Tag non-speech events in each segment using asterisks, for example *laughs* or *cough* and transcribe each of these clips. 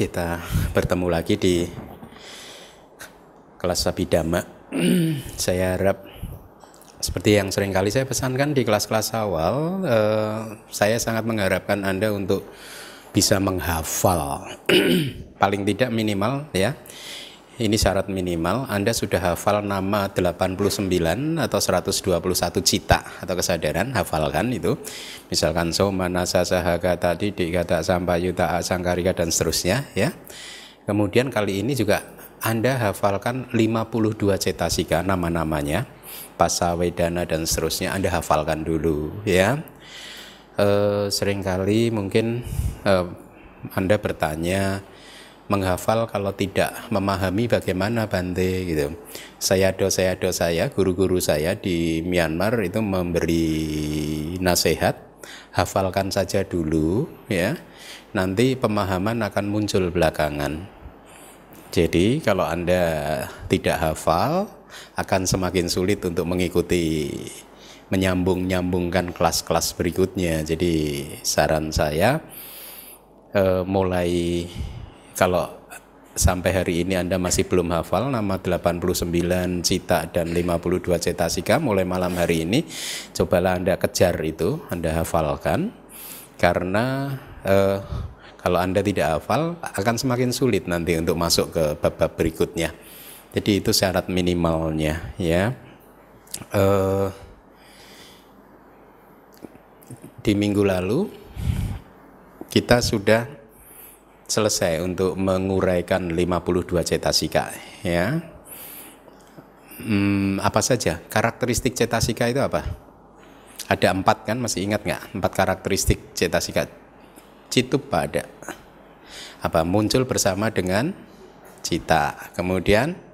Kita bertemu lagi di kelas Sabidama. *clears throat* saya harap seperti yang sering kali saya pesankan di kelas-kelas awal, eh, saya sangat mengharapkan Anda untuk bisa menghafal. *clears throat* Paling tidak minimal ya. Ini syarat minimal Anda sudah hafal nama 89 atau 121 cita atau kesadaran hafalkan itu misalkan soma nasa sahaga tadi dikata sampayuta asangkarika dan seterusnya ya. Kemudian kali ini juga Anda hafalkan 52 cetasika nama-namanya pasawedana dan seterusnya. Anda hafalkan dulu ya. E, sering kali mungkin e, Anda bertanya menghafal kalau tidak memahami bagaimana Bante? Gitu. Saya do saya do saya guru-guru saya di Myanmar itu memberi nasihat hafalkan saja dulu ya. Nanti pemahaman akan muncul belakangan. Jadi kalau Anda tidak hafal akan semakin sulit untuk mengikuti menyambung-nyambungkan kelas-kelas berikutnya. Jadi saran saya eh, mulai kalau sampai hari ini Anda masih belum hafal nama 89 cita dan 52 cetasika mulai malam hari ini. Cobalah Anda kejar itu Anda hafalkan. Karena eh, kalau Anda tidak hafal akan semakin sulit nanti untuk masuk ke bab-bab berikutnya. Jadi itu syarat minimalnya ya. Eh, di minggu lalu kita sudah selesai untuk menguraikan 52 cetasika ya. Hmm, apa saja karakteristik cetasika itu apa? Ada empat kan masih ingat nggak? Empat karakteristik cetasika. Citu pada apa muncul bersama dengan cita. Kemudian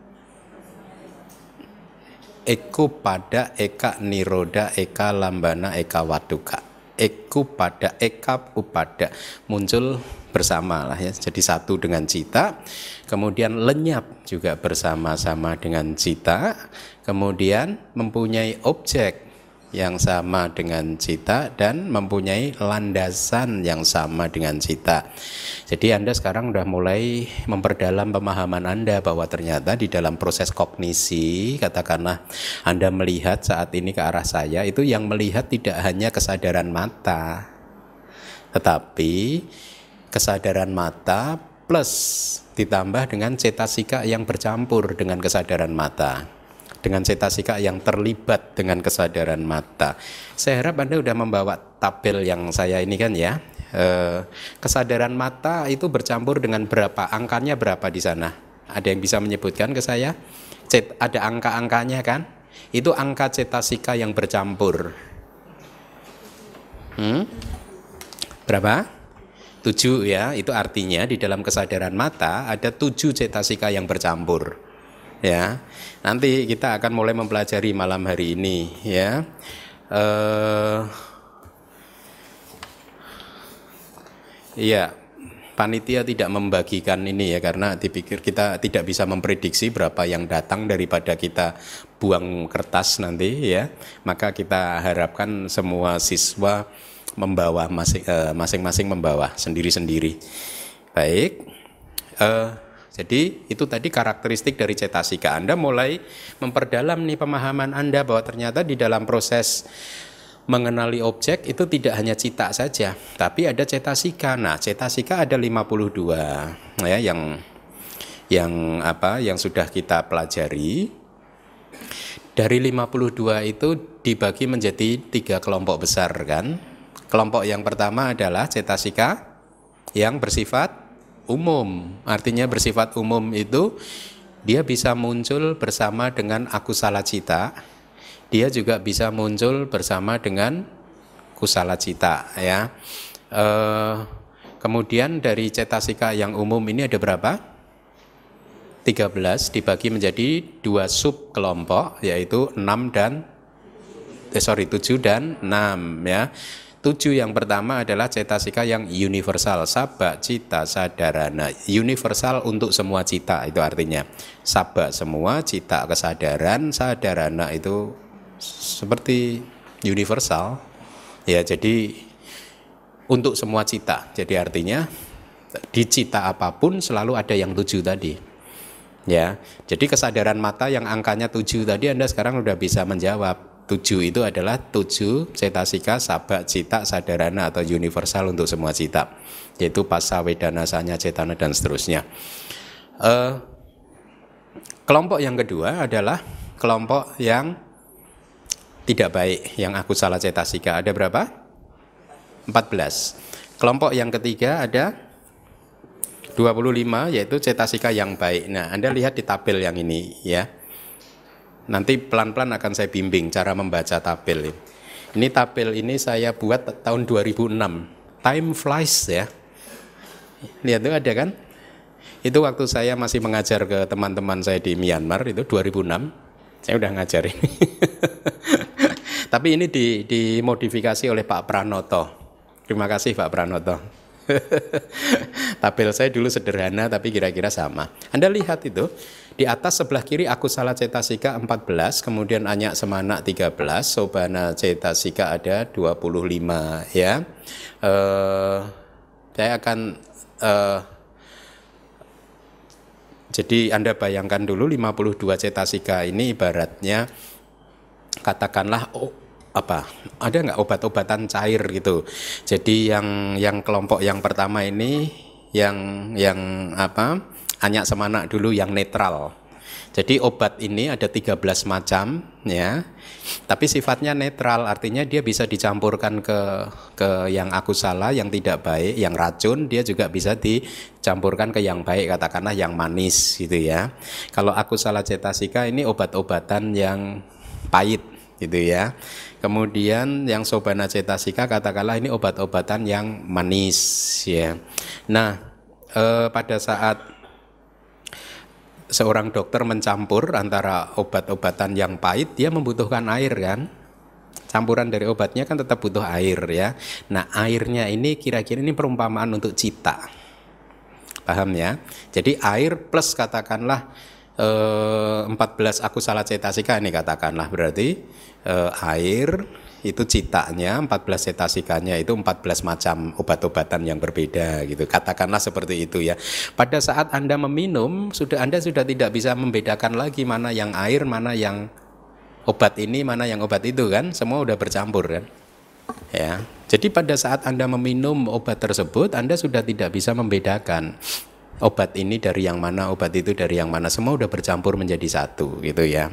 Eko pada eka niroda eka lambana eka waduka. Eko pada eka upada muncul bersama lah ya jadi satu dengan cita kemudian lenyap juga bersama-sama dengan cita kemudian mempunyai objek yang sama dengan cita dan mempunyai landasan yang sama dengan cita. Jadi Anda sekarang sudah mulai memperdalam pemahaman Anda bahwa ternyata di dalam proses kognisi, katakanlah Anda melihat saat ini ke arah saya, itu yang melihat tidak hanya kesadaran mata, tetapi kesadaran mata plus ditambah dengan cetasika yang bercampur dengan kesadaran mata dengan cetasika yang terlibat dengan kesadaran mata. Saya harap Anda sudah membawa tabel yang saya ini kan ya. Eh, kesadaran mata itu bercampur dengan berapa? Angkanya berapa di sana? Ada yang bisa menyebutkan ke saya? Cet, ada angka-angkanya kan? Itu angka cetasika yang bercampur. Hmm? Berapa? Tujuh ya, itu artinya di dalam kesadaran mata ada tujuh cetasika yang bercampur. Ya, nanti kita akan mulai mempelajari malam hari ini ya. Uh, Iya, panitia tidak membagikan ini ya karena dipikir kita tidak bisa memprediksi berapa yang datang daripada kita buang kertas nanti ya. Maka kita harapkan semua siswa membawa eh, masing-masing membawa sendiri-sendiri. Baik. Uh, jadi itu tadi karakteristik dari cetasika Anda mulai memperdalam nih pemahaman Anda bahwa ternyata di dalam proses mengenali objek itu tidak hanya cita saja, tapi ada cetasika. Nah, cetasika ada 52 ya yang yang apa yang sudah kita pelajari. Dari 52 itu dibagi menjadi tiga kelompok besar kan Kelompok yang pertama adalah cetasika yang bersifat umum. Artinya bersifat umum itu dia bisa muncul bersama dengan akusala cita. Dia juga bisa muncul bersama dengan kusala cita ya. E, kemudian dari cetasika yang umum ini ada berapa? 13 dibagi menjadi dua sub kelompok yaitu 6 dan eh sorry 7 dan 6 ya. Tujuh yang pertama adalah cetasika yang universal, sabak, cita, sadarana. Universal untuk semua cita itu artinya. Sabak semua, cita kesadaran, sadarana itu seperti universal. Ya, jadi untuk semua cita. Jadi artinya di cita apa pun selalu ada yang tujuh tadi. Ya, jadi kesadaran mata yang angkanya tujuh tadi Anda sekarang sudah bisa menjawab. Tujuh itu adalah tujuh cetasika, sabak, cita, sadarana atau universal untuk semua cita. Yaitu pasa, wedana, sanya, cetana, dan seterusnya. Uh, kelompok yang kedua adalah kelompok yang tidak baik, yang aku salah cetasika. Ada berapa? 14. Kelompok yang ketiga ada 25 yaitu cetasika yang baik. Nah, Anda lihat di tabel yang ini ya. Nanti pelan-pelan akan saya bimbing cara membaca tabel ini. Ini tabel ini saya buat tahun 2006. Time flies ya. Lihat tuh ada kan? Itu waktu saya masih mengajar ke teman-teman saya di Myanmar itu 2006. Saya udah ngajar ini. *laughs* Tapi ini di, dimodifikasi oleh Pak Pranoto. Terima kasih Pak Pranoto. *laughs* Tabel saya dulu sederhana tapi kira-kira sama. Anda lihat itu di atas sebelah kiri aku salah cetasika 14, kemudian Anyak Semana 13, Sobana cetasika ada 25 ya. Uh, saya akan uh, jadi Anda bayangkan dulu 52 cetasika ini ibaratnya katakanlah oh, apa ada nggak obat-obatan cair gitu. Jadi yang yang kelompok yang pertama ini yang yang apa? Anyak semana dulu yang netral. Jadi obat ini ada 13 macam ya. Tapi sifatnya netral artinya dia bisa dicampurkan ke ke yang aku salah, yang tidak baik, yang racun, dia juga bisa dicampurkan ke yang baik katakanlah yang manis gitu ya. Kalau aku salah cetasika ini obat-obatan yang pahit gitu ya. Kemudian yang sobana cetasika katakanlah ini obat-obatan yang manis ya. Nah, eh, pada saat seorang dokter mencampur antara obat-obatan yang pahit, dia membutuhkan air kan? Campuran dari obatnya kan tetap butuh air ya. Nah airnya ini kira-kira ini perumpamaan untuk cita. Paham ya? Jadi air plus katakanlah eh, 14 aku salah cetasika ini katakanlah berarti eh, air itu citanya 14 cetasikanya itu 14 macam obat-obatan yang berbeda gitu. Katakanlah seperti itu ya. Pada saat Anda meminum sudah Anda sudah tidak bisa membedakan lagi mana yang air mana yang obat ini mana yang obat itu kan? Semua udah bercampur kan? Ya. Jadi pada saat Anda meminum obat tersebut Anda sudah tidak bisa membedakan obat ini dari yang mana obat itu dari yang mana. Semua udah bercampur menjadi satu gitu ya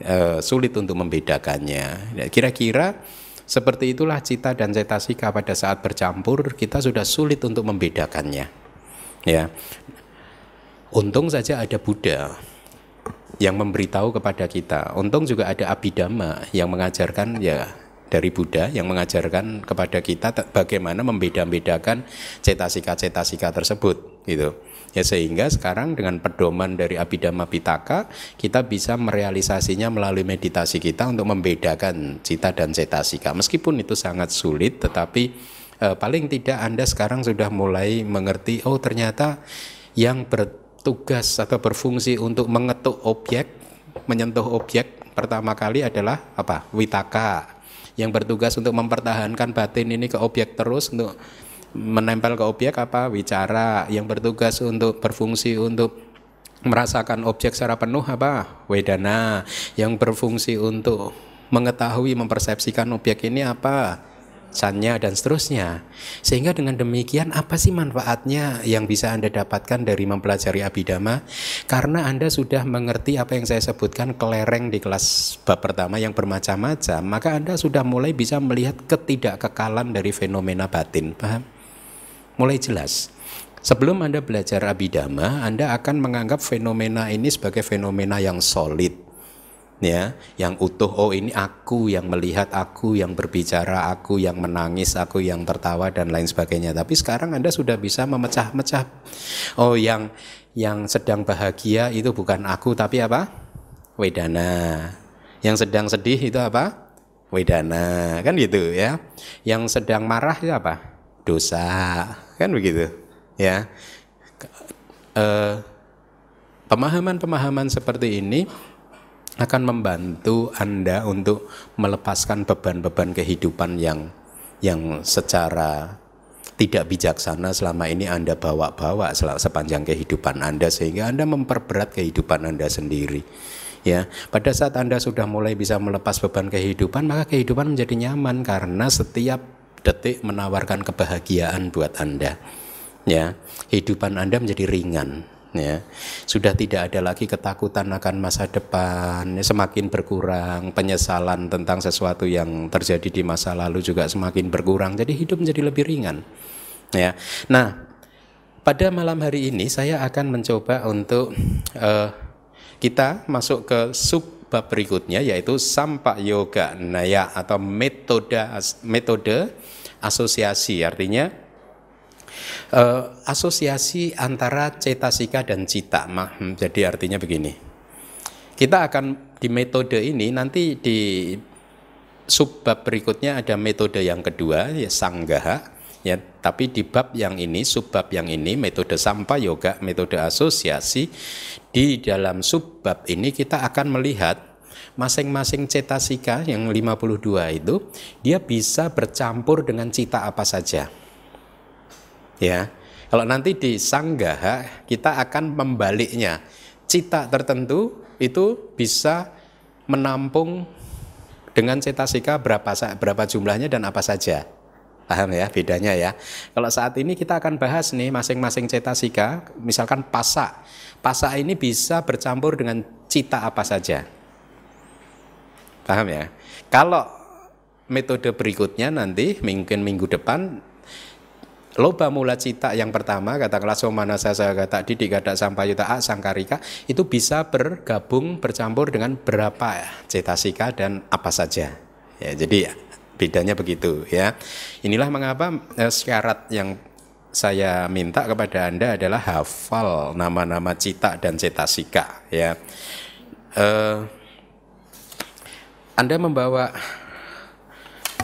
e, sulit untuk membedakannya. Ya, kira-kira seperti itulah cita dan cetasika pada saat bercampur kita sudah sulit untuk membedakannya. Ya. Untung saja ada Buddha yang memberitahu kepada kita. Untung juga ada Abhidhamma yang mengajarkan ya dari Buddha yang mengajarkan kepada kita bagaimana membeda-bedakan cetasika-cetasika tersebut gitu. Ya sehingga sekarang dengan pedoman dari Abhidhamma Pitaka kita bisa merealisasinya melalui meditasi kita untuk membedakan cita dan cetasika. Meskipun itu sangat sulit tetapi eh, paling tidak Anda sekarang sudah mulai mengerti oh ternyata yang bertugas atau berfungsi untuk mengetuk objek, menyentuh objek pertama kali adalah apa? Witaka. Yang bertugas untuk mempertahankan batin ini ke objek terus untuk menempel ke objek apa wicara yang bertugas untuk berfungsi untuk merasakan objek secara penuh apa wedana yang berfungsi untuk mengetahui mempersepsikan objek ini apa sanya dan seterusnya. Sehingga dengan demikian apa sih manfaatnya yang bisa Anda dapatkan dari mempelajari abidama? Karena Anda sudah mengerti apa yang saya sebutkan kelereng di kelas bab pertama yang bermacam-macam, maka Anda sudah mulai bisa melihat ketidakkekalan dari fenomena batin. Paham? Mulai jelas. Sebelum Anda belajar abidama, Anda akan menganggap fenomena ini sebagai fenomena yang solid. Ya, yang utuh oh ini aku yang melihat, aku yang berbicara, aku yang menangis, aku yang tertawa dan lain sebagainya. Tapi sekarang Anda sudah bisa memecah-mecah. Oh, yang yang sedang bahagia itu bukan aku tapi apa? Wedana. Yang sedang sedih itu apa? Wedana. Kan gitu ya. Yang sedang marah itu apa? Dosa kan begitu ya pemahaman-pemahaman seperti ini akan membantu anda untuk melepaskan beban-beban kehidupan yang yang secara tidak bijaksana selama ini Anda bawa-bawa sepanjang kehidupan Anda sehingga Anda memperberat kehidupan Anda sendiri. Ya, pada saat Anda sudah mulai bisa melepas beban kehidupan, maka kehidupan menjadi nyaman karena setiap detik menawarkan kebahagiaan buat Anda. Ya, kehidupan Anda menjadi ringan ya sudah tidak ada lagi ketakutan akan masa depan ya, semakin berkurang penyesalan tentang sesuatu yang terjadi di masa lalu juga semakin berkurang jadi hidup menjadi lebih ringan ya nah pada malam hari ini saya akan mencoba untuk uh, kita masuk ke sub bab berikutnya yaitu sampak yoga naya atau metode metode asosiasi artinya uh, asosiasi antara cetasika dan cita. Hmm, jadi artinya begini. Kita akan di metode ini nanti di subbab berikutnya ada metode yang kedua ya sanggaha ya tapi di bab yang ini subbab yang ini metode sampah yoga metode asosiasi di dalam subbab ini kita akan melihat masing-masing cetasika yang 52 itu dia bisa bercampur dengan cita apa saja. Ya kalau nanti di sanggaha kita akan membaliknya. Cita tertentu itu bisa menampung dengan cetasika berapa berapa jumlahnya dan apa saja paham ya? Bedanya ya. Kalau saat ini kita akan bahas nih masing-masing cetasika misalkan pasa pasa ini bisa bercampur dengan cita apa saja. Paham ya? Kalau metode berikutnya nanti mungkin minggu depan loba mula cita yang pertama katakanlah somana saya kata didik kata sampayuta a sangkarika itu bisa bergabung bercampur dengan berapa cetasika dan apa saja. Ya jadi bedanya begitu ya inilah mengapa eh, syarat yang saya minta kepada anda adalah hafal nama-nama cita dan cetasika ya eh, anda membawa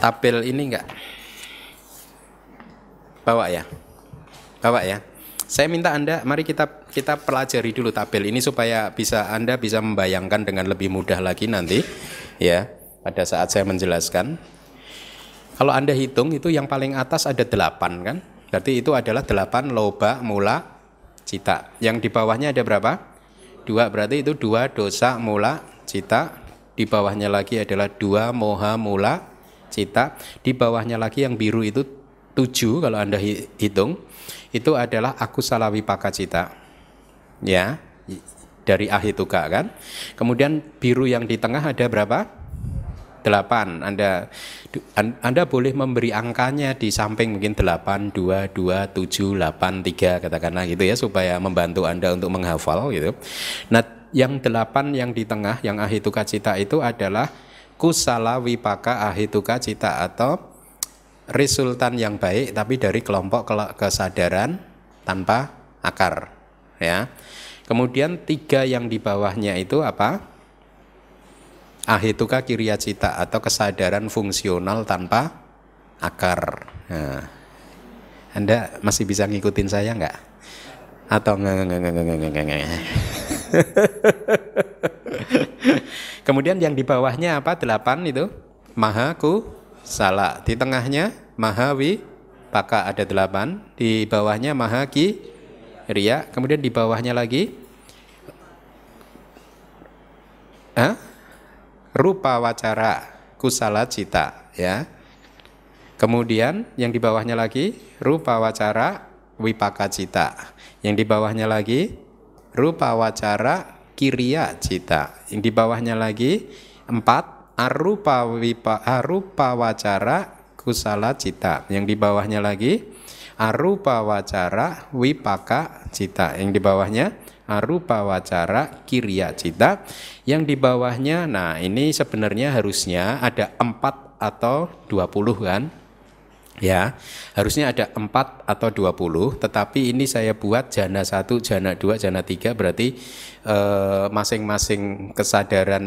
tabel ini enggak Bawa ya. Bawa ya. Saya minta Anda mari kita kita pelajari dulu tabel ini supaya bisa Anda bisa membayangkan dengan lebih mudah lagi nanti ya pada saat saya menjelaskan. Kalau Anda hitung itu yang paling atas ada delapan kan? Berarti itu adalah delapan loba mula cita. Yang di bawahnya ada berapa? Dua berarti itu dua dosa mula cita. Di bawahnya lagi adalah dua moha mula cita. Di bawahnya lagi yang biru itu tujuh kalau Anda hitung itu adalah aku salawi pakacita. Ya, dari ahituka kan. Kemudian biru yang di tengah ada berapa? Delapan. Anda Anda boleh memberi angkanya di samping mungkin delapan, dua, dua, tujuh, delapan, tiga katakanlah gitu ya supaya membantu Anda untuk menghafal gitu. Nah, yang delapan yang di tengah yang ahituka cita itu adalah kusala wipaka ahituka cita atau resultan yang baik tapi dari kelompok kesadaran tanpa akar ya kemudian tiga yang di bawahnya itu apa ahituka cita atau kesadaran fungsional tanpa akar nah, anda masih bisa ngikutin saya nggak atau *laughs* kemudian yang di bawahnya apa delapan itu mahaku salah. Di tengahnya Mahawi Paka ada delapan. Di bawahnya Mahaki Ria. Kemudian di bawahnya lagi Hah? Rupa wacara kusala cita ya. Kemudian yang di bawahnya lagi rupa wacara wipaka cita. Yang di bawahnya lagi rupa wacara kiriya cita. Yang di bawahnya lagi empat arupa wipa arupa wacara kusala cita. Yang di bawahnya lagi arupa wacara wipaka cita. Yang di bawahnya arupa wacara kirya cita. Yang di bawahnya, nah ini sebenarnya harusnya ada empat atau dua puluh kan ya harusnya ada 4 atau 20 tetapi ini saya buat jana 1 jana 2 jana 3 berarti eh, masing-masing eh, kesadaran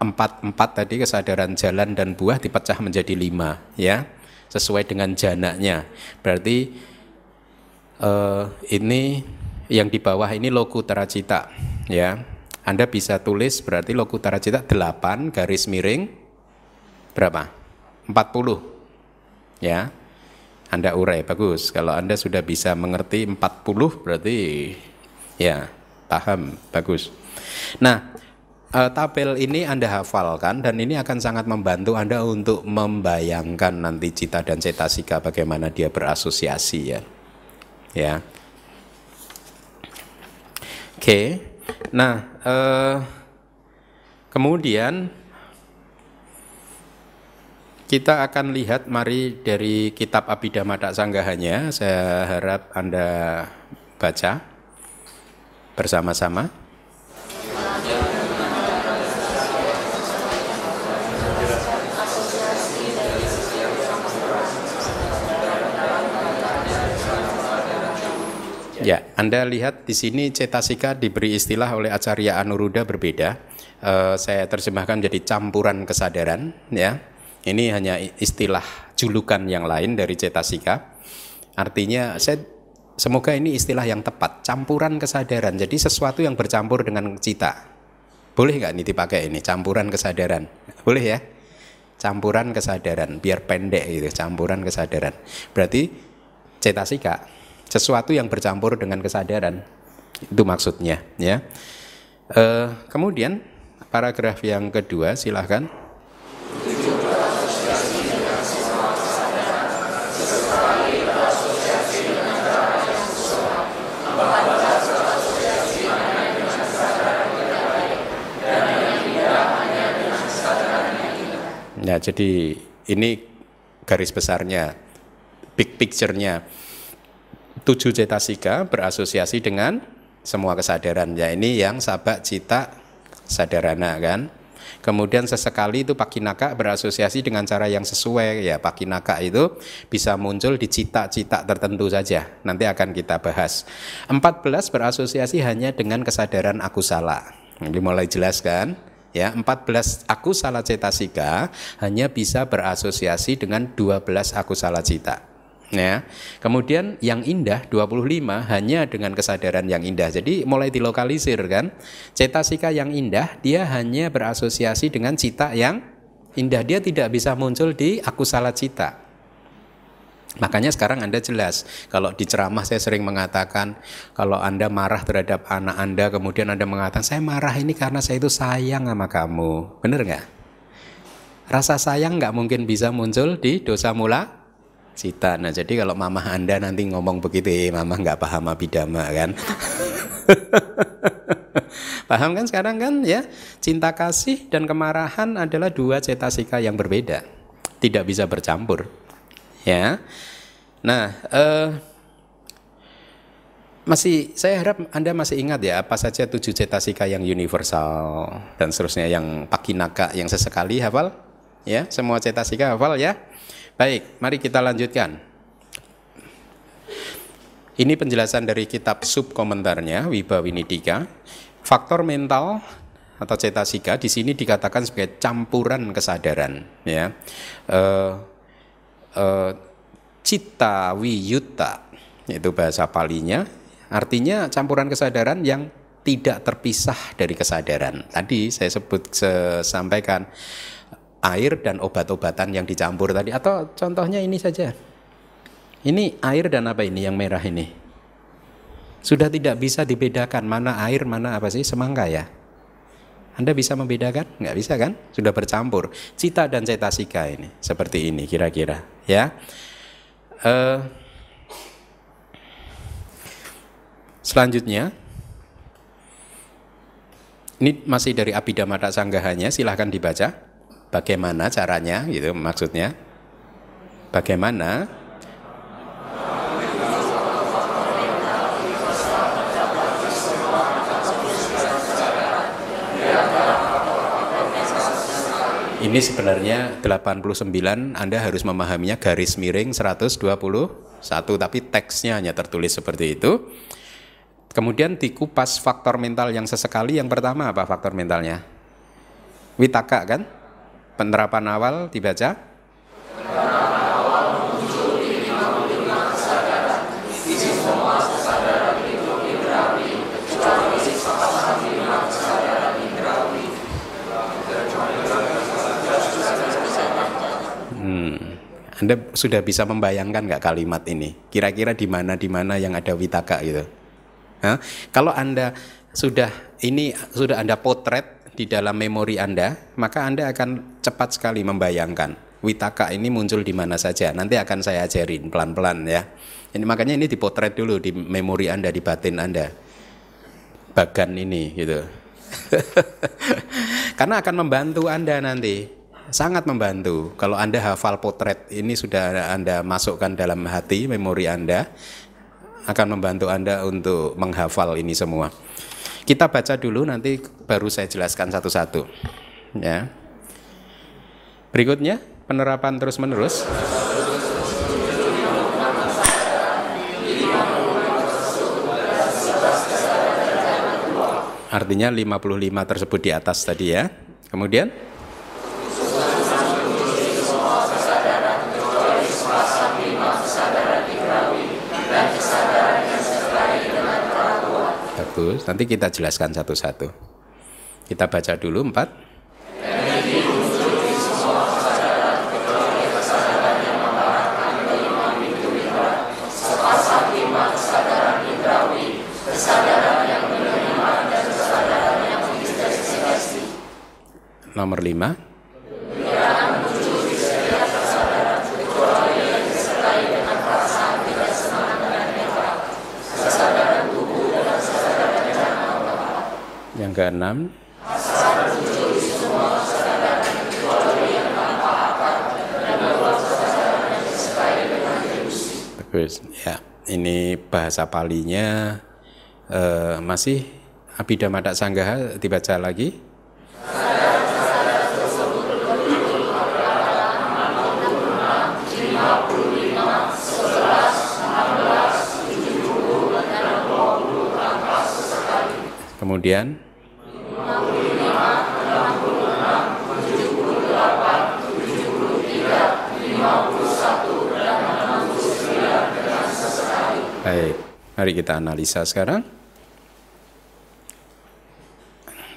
4 4 tadi kesadaran jalan dan buah dipecah menjadi 5 ya sesuai dengan jananya berarti eh, ini yang di bawah ini loku teracita ya Anda bisa tulis berarti loku teracita 8 garis miring berapa 40 ya Anda urai bagus. Kalau Anda sudah bisa mengerti 40 berarti ya paham bagus. Nah, uh, tabel ini Anda hafalkan dan ini akan sangat membantu Anda untuk membayangkan nanti cita dan cetasika bagaimana dia berasosiasi ya. Ya. Oke. Nah, uh, kemudian kita akan lihat mari dari kitab Abhidhamma Sanggahanya saya harap Anda baca bersama-sama. Ya, Anda lihat di sini cetasika diberi istilah oleh Acarya Anuruddha berbeda. Uh, saya terjemahkan jadi campuran kesadaran, ya. Ini hanya istilah julukan yang lain dari cetasika. Artinya, saya semoga ini istilah yang tepat, campuran kesadaran. Jadi sesuatu yang bercampur dengan cita. Boleh nggak ini dipakai ini, campuran kesadaran? Boleh ya? Campuran kesadaran, biar pendek gitu, campuran kesadaran. Berarti cetasika sesuatu yang bercampur dengan kesadaran. Itu maksudnya ya. E, kemudian paragraf yang kedua silahkan. Nah, jadi ini garis besarnya, big picture-nya tujuh cetasika berasosiasi dengan semua kesadaran. Ya ini yang sabak cita sadarana kan. Kemudian sesekali itu pakinaka berasosiasi dengan cara yang sesuai ya pakinaka itu bisa muncul di cita-cita tertentu saja. Nanti akan kita bahas. 14 berasosiasi hanya dengan kesadaran aku salah. Ini mulai jelas kan? Ya, 14 aku salah cetasika hanya bisa berasosiasi dengan 12 aku salah cita. Ya. Kemudian yang indah 25 hanya dengan kesadaran yang indah. Jadi mulai dilokalisir kan. Cetasika yang indah dia hanya berasosiasi dengan cita yang indah. Dia tidak bisa muncul di aku salah cita. Makanya sekarang Anda jelas, kalau di ceramah saya sering mengatakan, kalau Anda marah terhadap anak Anda, kemudian Anda mengatakan, saya marah ini karena saya itu sayang sama kamu. Benar nggak? Rasa sayang nggak mungkin bisa muncul di dosa mula cita. Nah jadi kalau mama anda nanti ngomong begitu, eh, mama nggak paham abidama kan? *laughs* paham kan sekarang kan ya? Cinta kasih dan kemarahan adalah dua cetasika yang berbeda, tidak bisa bercampur. Ya, nah. Eh, masih saya harap Anda masih ingat ya apa saja tujuh cetasika yang universal dan seterusnya yang pakinaka yang sesekali hafal ya semua cetasika hafal ya Baik, mari kita lanjutkan. Ini penjelasan dari kitab sub komentarnya Wibawinidika. Faktor mental atau cetasika di sini dikatakan sebagai campuran kesadaran, ya. Uh, uh, cita wiyuta itu bahasa palinya artinya campuran kesadaran yang tidak terpisah dari kesadaran. Tadi saya sebut sampaikan air dan obat-obatan yang dicampur tadi atau contohnya ini saja. Ini air dan apa ini yang merah ini? Sudah tidak bisa dibedakan mana air, mana apa sih semangka ya? Anda bisa membedakan? Nggak bisa kan? Sudah bercampur. Cita dan cetasika ini seperti ini kira-kira, ya. Uh, selanjutnya, ini masih dari Abhidhamma Sanggahanya, silahkan dibaca. Bagaimana caranya gitu maksudnya? Bagaimana Ini sebenarnya 89 Anda harus memahaminya garis miring 121 tapi teksnya hanya tertulis seperti itu. Kemudian dikupas faktor mental yang sesekali yang pertama apa faktor mentalnya? Witaka kan? Penerapan awal dibaca. Hmm. Anda sudah bisa membayangkan nggak kalimat ini? Kira-kira di mana di mana yang ada witaka gitu? Hah? Kalau Anda sudah ini sudah Anda potret di dalam memori Anda, maka Anda akan cepat sekali membayangkan witaka ini muncul di mana saja. Nanti akan saya ajarin pelan-pelan ya. Ini makanya ini dipotret dulu di memori Anda, di batin Anda. Bagan ini gitu. *laughs* Karena akan membantu Anda nanti sangat membantu. Kalau Anda hafal potret ini sudah Anda masukkan dalam hati memori Anda akan membantu Anda untuk menghafal ini semua. Kita baca dulu nanti baru saya jelaskan satu-satu. Ya. Berikutnya penerapan terus-menerus. Artinya 55 tersebut di atas tadi ya. Kemudian nanti kita jelaskan satu-satu. Kita baca dulu empat. Nomor lima. Yang keenam. Bagus. Ya, ini bahasa palinya uh, masih Abhidhamma Sanggaha dibaca lagi. Kemudian Baik, mari kita analisa sekarang.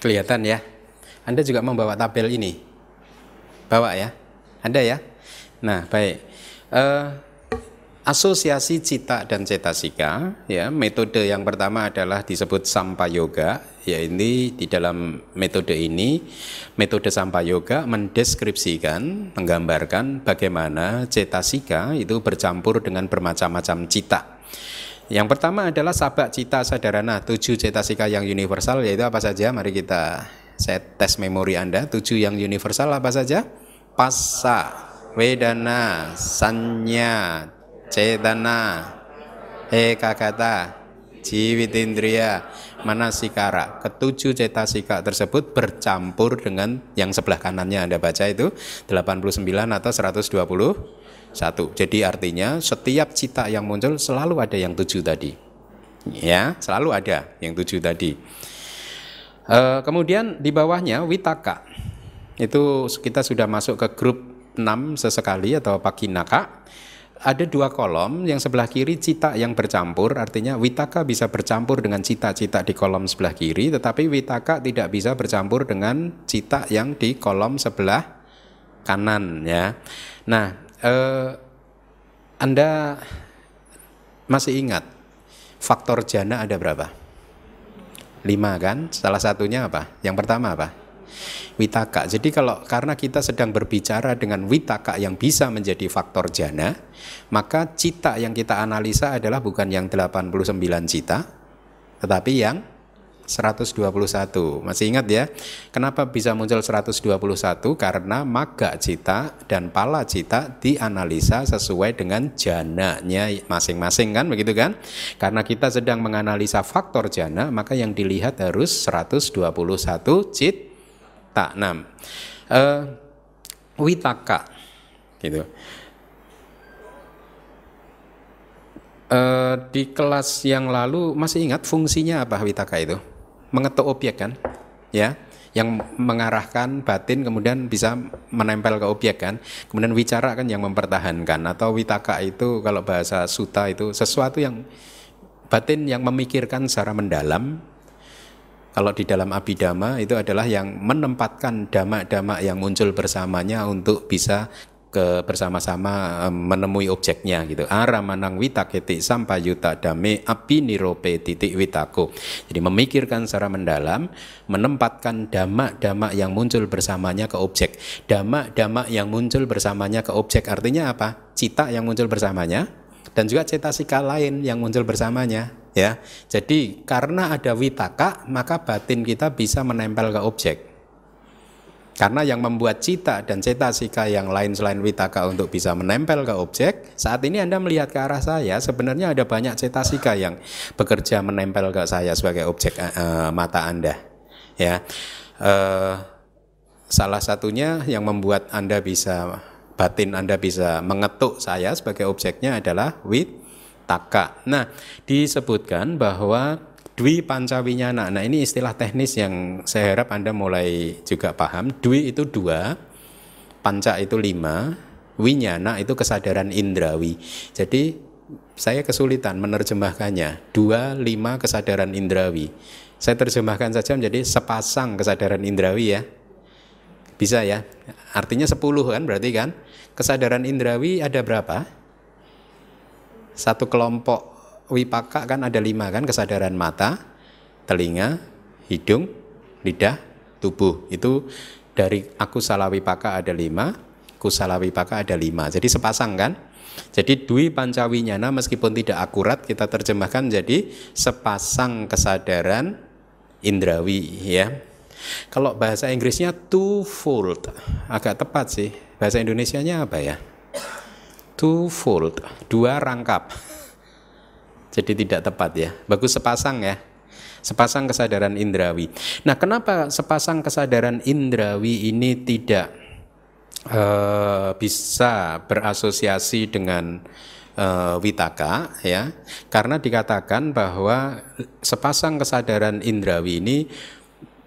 Kelihatan ya. Anda juga membawa tabel ini. Bawa ya. Anda ya. Nah, baik. Uh, asosiasi cita dan cetasika ya metode yang pertama adalah disebut sampayoga ya ini di dalam metode ini metode sampayoga mendeskripsikan menggambarkan bagaimana cetasika itu bercampur dengan bermacam-macam cita yang pertama adalah sabak cita sadarana tujuh cetasika yang universal yaitu apa saja? Mari kita saya tes memori Anda. Tujuh yang universal apa saja? Pasa wedana sanya cetana, ekagata, jiwitindriya, manasikara. Ketujuh cetasika tersebut bercampur dengan yang sebelah kanannya Anda baca itu 89 atau 121. Jadi artinya setiap cita yang muncul selalu ada yang tujuh tadi. Ya, selalu ada yang tujuh tadi. E, kemudian di bawahnya witaka. Itu kita sudah masuk ke grup 6 sesekali atau pakinaka ada dua kolom, yang sebelah kiri cita yang bercampur, artinya witaka bisa bercampur dengan cita-cita di kolom sebelah kiri, tetapi witaka tidak bisa bercampur dengan cita yang di kolom sebelah kanan ya. Nah, eh, Anda masih ingat faktor jana ada berapa? Lima kan? Salah satunya apa? Yang pertama apa? witaka. Jadi kalau karena kita sedang berbicara dengan witaka yang bisa menjadi faktor jana, maka cita yang kita analisa adalah bukan yang 89 cita, tetapi yang 121. Masih ingat ya? Kenapa bisa muncul 121? Karena maga cita dan pala cita dianalisa sesuai dengan jananya masing-masing kan begitu kan? Karena kita sedang menganalisa faktor jana, maka yang dilihat harus 121 cita tak enam uh, witaka gitu uh, di kelas yang lalu masih ingat fungsinya apa witaka itu mengetuk objek kan ya yang mengarahkan batin kemudian bisa menempel ke objek kan. Kemudian wicara kan yang mempertahankan atau witaka itu kalau bahasa suta itu sesuatu yang batin yang memikirkan secara mendalam. Kalau di dalam abidama itu adalah yang menempatkan dhamma-dhamma yang muncul bersamanya untuk bisa ke bersama-sama menemui objeknya gitu. Ara manang witaketi sampayuta dame api nirope titik witako. Jadi memikirkan secara mendalam, menempatkan dama-dama yang muncul bersamanya ke objek. Dama-dama yang muncul bersamanya ke objek artinya apa? Cita yang muncul bersamanya dan juga cetasika lain yang muncul bersamanya ya. Jadi karena ada witaka maka batin kita bisa menempel ke objek. Karena yang membuat cita dan cetasika yang lain selain witaka untuk bisa menempel ke objek, saat ini Anda melihat ke arah saya, sebenarnya ada banyak cetasika yang bekerja menempel ke saya sebagai objek uh, mata Anda. Ya, uh, salah satunya yang membuat Anda bisa batin Anda bisa mengetuk saya sebagai objeknya adalah witaka. Nah, disebutkan bahwa Dwi Pancawinyana. Nah ini istilah teknis yang saya harap Anda mulai juga paham. Dwi itu dua, panca itu lima, winyana itu kesadaran indrawi. Jadi saya kesulitan menerjemahkannya. Dua, lima kesadaran indrawi. Saya terjemahkan saja menjadi sepasang kesadaran indrawi ya. Bisa ya. Artinya sepuluh kan berarti kan. Kesadaran indrawi ada berapa? Satu kelompok wipaka kan ada lima kan kesadaran mata, telinga, hidung, lidah, tubuh. Itu dari aku salah wipaka ada lima, kusala wipaka ada lima. Jadi sepasang kan? Jadi dwi pancawinyana meskipun tidak akurat kita terjemahkan jadi sepasang kesadaran indrawi ya. Kalau bahasa Inggrisnya twofold agak tepat sih. Bahasa Indonesianya apa ya? Twofold, dua rangkap. Jadi tidak tepat ya. Bagus sepasang ya. Sepasang kesadaran indrawi. Nah, kenapa sepasang kesadaran indrawi ini tidak uh, bisa berasosiasi dengan uh, witaka ya? Karena dikatakan bahwa sepasang kesadaran indrawi ini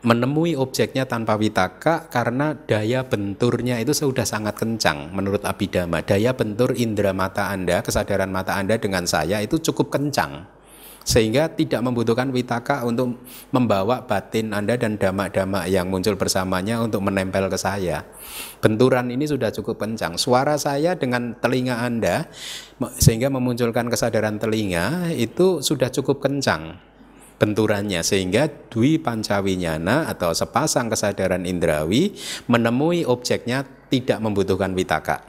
menemui objeknya tanpa witaka karena daya benturnya itu sudah sangat kencang menurut Abhidhamma. Daya bentur indera mata Anda, kesadaran mata Anda dengan saya itu cukup kencang. Sehingga tidak membutuhkan witaka untuk membawa batin Anda dan dama-dama yang muncul bersamanya untuk menempel ke saya. Benturan ini sudah cukup kencang. Suara saya dengan telinga Anda sehingga memunculkan kesadaran telinga itu sudah cukup kencang benturannya sehingga dwi pancawinyana atau sepasang kesadaran indrawi menemui objeknya tidak membutuhkan witaka.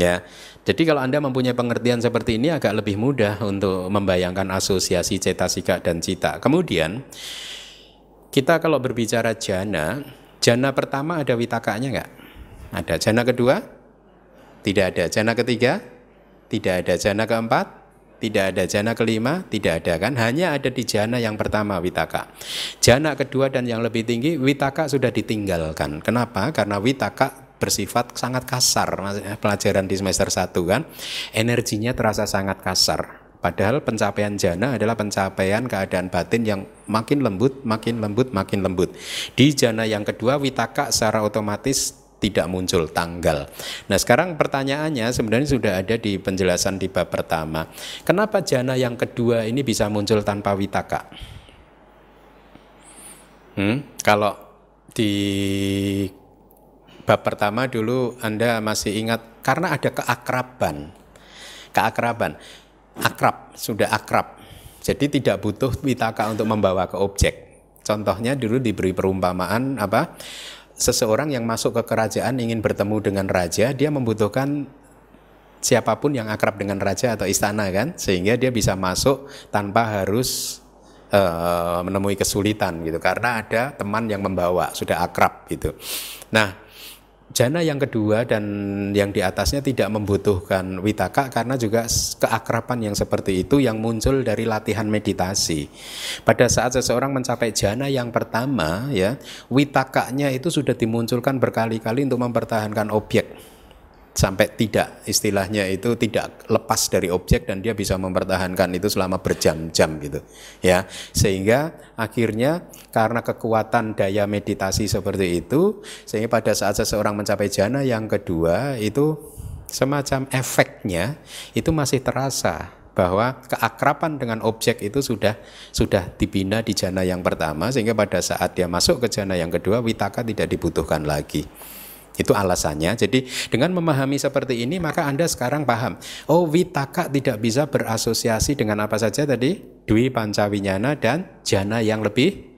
Ya. Jadi kalau Anda mempunyai pengertian seperti ini agak lebih mudah untuk membayangkan asosiasi cetasika dan cita. Kemudian kita kalau berbicara jana, jana pertama ada witakanya enggak? Ada. Jana kedua? Tidak ada. Jana ketiga? Tidak ada. Jana keempat? Tidak ada jana kelima, tidak ada kan? Hanya ada di jana yang pertama witaka. Jana kedua dan yang lebih tinggi witaka sudah ditinggalkan. Kenapa? Karena witaka bersifat sangat kasar. Pelajaran di semester 1 kan, energinya terasa sangat kasar. Padahal pencapaian jana adalah pencapaian keadaan batin yang makin lembut, makin lembut, makin lembut. Di jana yang kedua witaka secara otomatis tidak muncul tanggal. Nah sekarang pertanyaannya sebenarnya sudah ada di penjelasan di bab pertama. Kenapa jana yang kedua ini bisa muncul tanpa witaka? Hmm, kalau di bab pertama dulu Anda masih ingat karena ada keakraban. Keakraban. Akrab, sudah akrab. Jadi tidak butuh witaka untuk membawa ke objek. Contohnya dulu diberi perumpamaan apa? Seseorang yang masuk ke kerajaan ingin bertemu dengan raja, dia membutuhkan siapa pun yang akrab dengan raja atau istana kan, sehingga dia bisa masuk tanpa harus uh, menemui kesulitan gitu, karena ada teman yang membawa sudah akrab gitu. Nah, Jana yang kedua dan yang di atasnya tidak membutuhkan witaka karena juga keakraban yang seperti itu yang muncul dari latihan meditasi. Pada saat seseorang mencapai jana yang pertama ya, witakanya itu sudah dimunculkan berkali-kali untuk mempertahankan objek sampai tidak istilahnya itu tidak lepas dari objek dan dia bisa mempertahankan itu selama berjam-jam gitu ya. Sehingga akhirnya karena kekuatan daya meditasi seperti itu sehingga pada saat seseorang mencapai jana yang kedua itu semacam efeknya itu masih terasa bahwa keakraban dengan objek itu sudah sudah dibina di jana yang pertama sehingga pada saat dia masuk ke jana yang kedua witaka tidak dibutuhkan lagi Itu alasannya. Jadi dengan memahami seperti ini maka Anda sekarang paham. Oh, witaka tidak bisa berasosiasi dengan apa saja tadi? Dwi pancawinyana dan jana yang lebih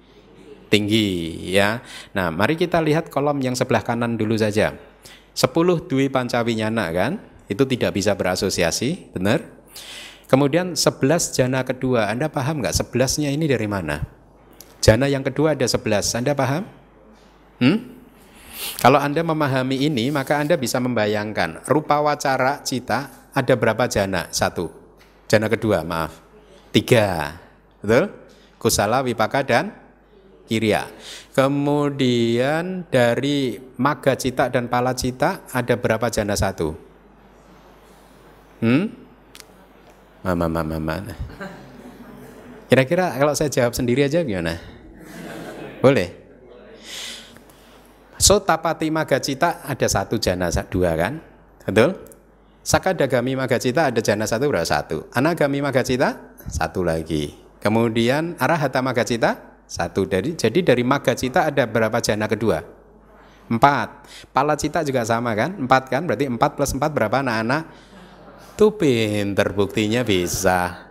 tinggi ya. Nah, mari kita lihat kolom yang sebelah kanan dulu saja. 10 dwi pancawinyana kan? Itu tidak bisa berasosiasi, benar? Kemudian 11 jana kedua, Anda paham nggak 11-nya ini dari mana? Jana yang kedua ada 11, Anda paham? Hmm? Kalau Anda memahami ini, maka Anda bisa membayangkan rupa wacara cita ada berapa jana? Satu. Jana kedua, maaf. Tiga. Betul? Kusala, Wipaka, dan Kirya. Kemudian dari Maga Cita dan Pala Cita ada berapa jana satu? Hmm? Mama, mama, mama. Kira-kira kalau saya jawab sendiri aja gimana? Boleh? So tapati magacita ada satu jana dua kan? Betul? Sakadagami magacita ada jana satu berapa satu? Anagami magacita satu lagi. Kemudian arahata magacita satu dari jadi dari magacita ada berapa jana kedua? Empat. Pala cita juga sama kan? Empat kan? Berarti empat plus empat berapa anak-anak? Tuh pinter buktinya bisa.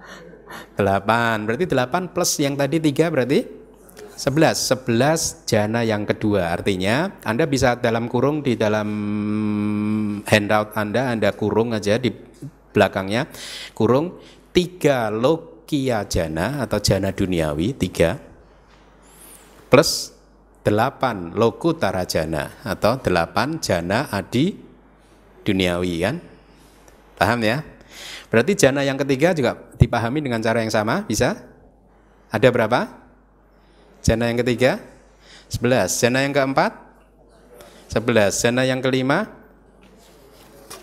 Delapan. Berarti delapan plus yang tadi tiga berarti 11, 11 jana yang kedua. Artinya Anda bisa dalam kurung di dalam handout Anda. Anda kurung aja di belakangnya. Kurung tiga lokia jana atau jana duniawi tiga plus delapan lokutara jana atau delapan jana adi duniawi kan? Paham ya? Berarti jana yang ketiga juga dipahami dengan cara yang sama. Bisa? Ada berapa Jana yang ketiga 11. Jana yang keempat 11. Jana yang kelima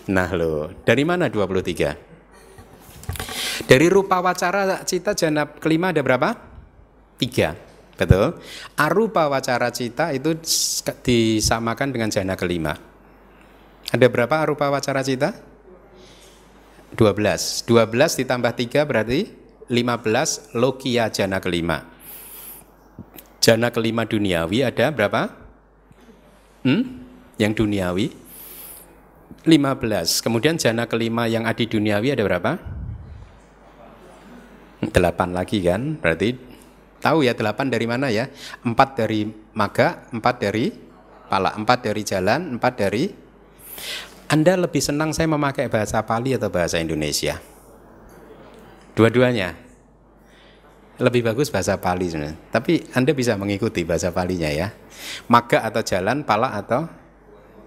Nah lo, dari mana 23? Dari rupa wacara cita jana kelima ada berapa? Tiga, betul. Arupa wacara cita itu disamakan dengan jana kelima. Ada berapa arupa wacara cita? 12. 12 ditambah 3 berarti 15 lokia jana kelima. Jana kelima duniawi ada berapa? Hmm? Yang duniawi 15. Kemudian jana kelima yang adi duniawi ada berapa? 8 lagi kan? Berarti tahu ya 8 dari mana ya? 4 dari maga, 4 dari pala, 4 dari jalan, 4 dari Anda lebih senang saya memakai bahasa Pali atau bahasa Indonesia? Dua-duanya lebih bagus bahasa Pali sebenarnya. Tapi Anda bisa mengikuti bahasa Palinya ya. Maga atau jalan, pala atau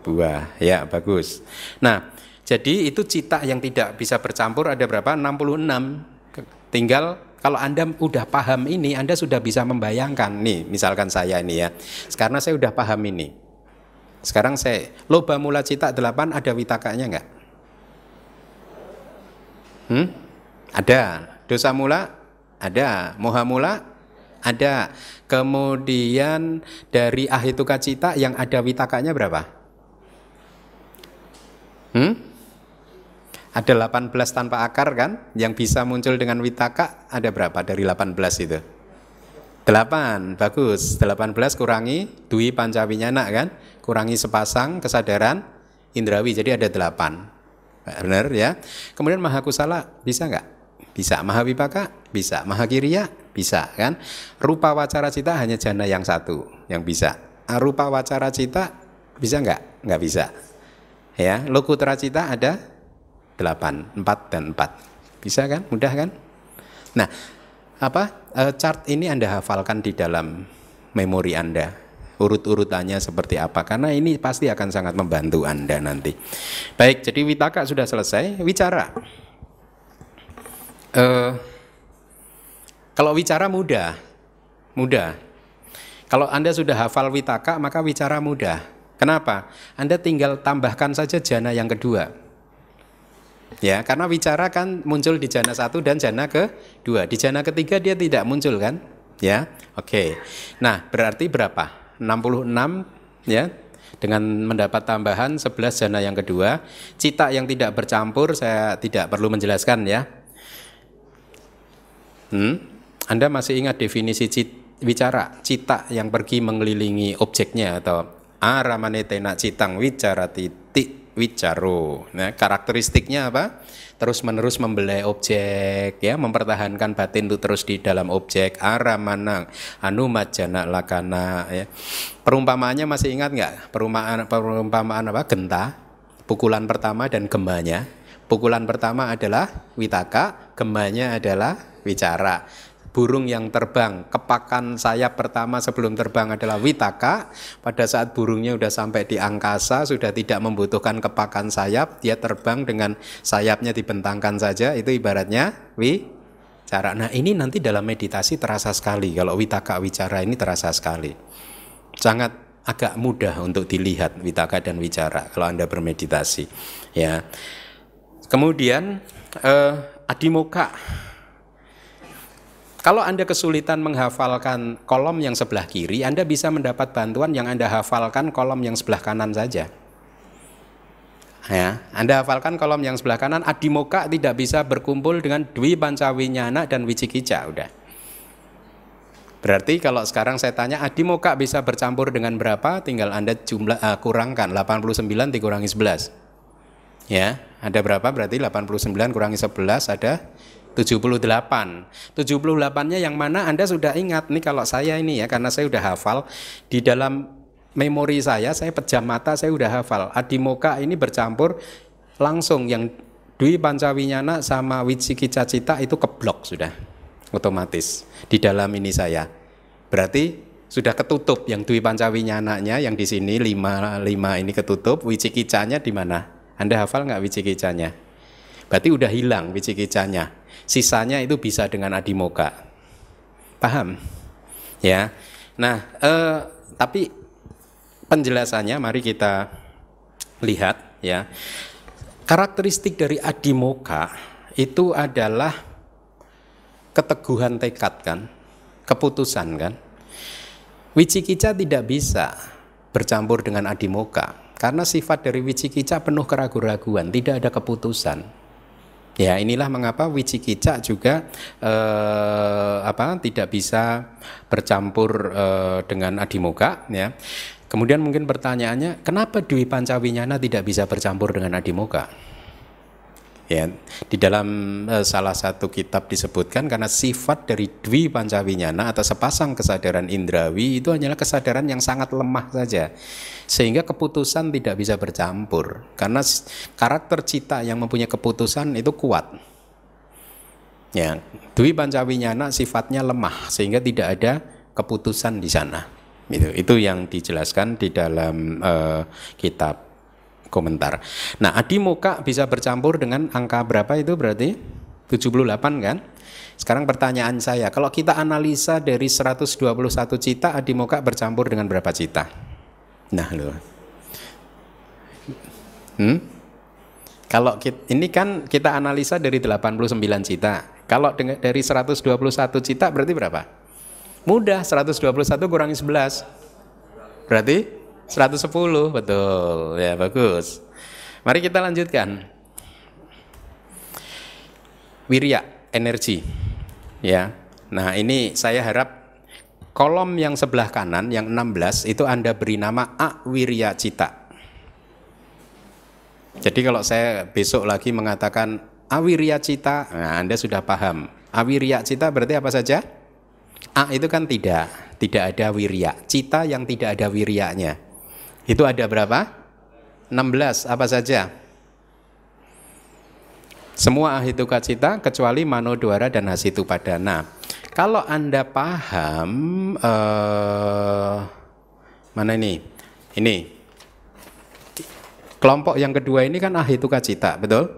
buah. Ya, bagus. Nah, jadi itu cita yang tidak bisa bercampur ada berapa? 66. Tinggal kalau Anda udah paham ini, Anda sudah bisa membayangkan nih, misalkan saya ini ya. Sekarang saya udah paham ini. Sekarang saya loba mula cita 8 ada witakanya enggak? Hmm? Ada. Dosa mula ada. Moha mula? Ada. Kemudian dari ahituka cita yang ada witakanya berapa? Hmm? Ada 18 tanpa akar kan? Yang bisa muncul dengan witaka ada berapa dari 18 itu? 8, bagus. 18 kurangi dui pancawinyana kan? Kurangi sepasang kesadaran indrawi, jadi ada 8. Benar ya? Kemudian mahakusala bisa nggak? Bisa. Mahawipaka? Bisa. Mahakiriya? Bisa kan? Rupa wacara cita hanya jana yang satu yang bisa. Rupa wacara cita bisa nggak? Nggak bisa. Ya, lokutra cita ada delapan, empat dan empat. Bisa kan? Mudah kan? Nah, apa e, chart ini Anda hafalkan di dalam memori Anda. Urut-urutannya seperti apa? Karena ini pasti akan sangat membantu Anda nanti. Baik, jadi witaka sudah selesai. Wicara. Uh, kalau wicara mudah, mudah. Kalau Anda sudah hafal witaka, maka wicara mudah. Kenapa? Anda tinggal tambahkan saja jana yang kedua. Ya, karena wicara kan muncul di jana satu dan jana kedua. Di jana ketiga dia tidak muncul kan? Ya, oke. Okay. Nah, berarti berapa? 66 ya dengan mendapat tambahan 11 jana yang kedua. Cita yang tidak bercampur saya tidak perlu menjelaskan ya. Hmm? Anda masih ingat definisi cit, bicara cita yang pergi mengelilingi objeknya atau aramane tena citang wicara titik wicaro. Nah, karakteristiknya apa? Terus menerus membelai objek ya, mempertahankan batin itu terus di dalam objek aramanang anu majana lakana ya. Perumpamaannya masih ingat nggak? Perumpamaan perumpamaan apa? Genta, pukulan pertama dan gembanya. Pukulan pertama adalah witaka, gembanya adalah wicara burung yang terbang. Kepakan sayap pertama sebelum terbang adalah witaka. Pada saat burungnya sudah sampai di angkasa sudah tidak membutuhkan kepakan sayap dia terbang dengan sayapnya dibentangkan saja. Itu ibaratnya wicara. Nah ini nanti dalam meditasi terasa sekali. Kalau witaka wicara ini terasa sekali. Sangat agak mudah untuk dilihat witaka dan wicara kalau anda bermeditasi ya. Kemudian eh, adimoka kalau Anda kesulitan menghafalkan kolom yang sebelah kiri, Anda bisa mendapat bantuan yang Anda hafalkan kolom yang sebelah kanan saja. Ya, Anda hafalkan kolom yang sebelah kanan, Adimoka tidak bisa berkumpul dengan Dwi Pancawinyana dan Wicikica, udah. Berarti kalau sekarang saya tanya Adimoka bisa bercampur dengan berapa? Tinggal Anda jumlah uh, kurangkan 89 dikurangi 11. Ya, ada berapa? Berarti 89 kurangi 11 ada 78. 78-nya yang mana Anda sudah ingat nih kalau saya ini ya karena saya sudah hafal di dalam memori saya saya pejam mata saya sudah hafal. Adimoka ini bercampur langsung yang Dwi Pancawinyana sama Wiciki Cacita itu keblok sudah otomatis di dalam ini saya. Berarti sudah ketutup yang Dwi Pancawinyananya yang di sini lima lima ini ketutup, Wicikicanya di mana? Anda hafal nggak Wicikicanya? Berarti udah hilang Wicikicanya. Sisanya itu bisa dengan adimoka. Paham? Ya. Nah, eh, tapi penjelasannya mari kita lihat ya. Karakteristik dari adimoka itu adalah keteguhan tekad kan, keputusan kan. Wicikica tidak bisa bercampur dengan adimoka karena sifat dari wicikica penuh keraguan-raguan, tidak ada keputusan. Ya, inilah mengapa wicikica juga eh, apa tidak bisa bercampur eh, dengan adimoka ya. Kemudian mungkin pertanyaannya, kenapa Dwi Pancawinyana tidak bisa bercampur dengan adimoka? Ya, di dalam uh, salah satu kitab disebutkan karena sifat dari Dwi Pancawinyana atau sepasang kesadaran indrawi itu hanyalah kesadaran yang sangat lemah saja. Sehingga keputusan tidak bisa bercampur karena karakter cita yang mempunyai keputusan itu kuat. Ya, Dwi Pancawinyana sifatnya lemah sehingga tidak ada keputusan di sana. Itu itu yang dijelaskan di dalam uh, kitab komentar. Nah, adi muka bisa bercampur dengan angka berapa itu berarti 78 kan? Sekarang pertanyaan saya, kalau kita analisa dari 121 cita adi muka bercampur dengan berapa cita? Nah, loh. Hmm? Kalau kita, ini kan kita analisa dari 89 cita. Kalau dari 121 cita berarti berapa? Mudah, 121 kurangi 11. Berarti 110 betul. Ya bagus. Mari kita lanjutkan. Wirya energi. Ya. Nah ini saya harap kolom yang sebelah kanan yang 16 itu Anda beri nama Awirya Cita. Jadi kalau saya besok lagi mengatakan Awirya Cita nah Anda sudah paham. Awirya Cita berarti apa saja? A itu kan tidak. Tidak ada wirya. Cita yang tidak ada wiryanya itu ada berapa? 16 apa saja? Semua ahituka cita kecuali manodwara dan hasitu padana. Kalau Anda paham eh, mana ini? Ini. Kelompok yang kedua ini kan ahituka cita, betul?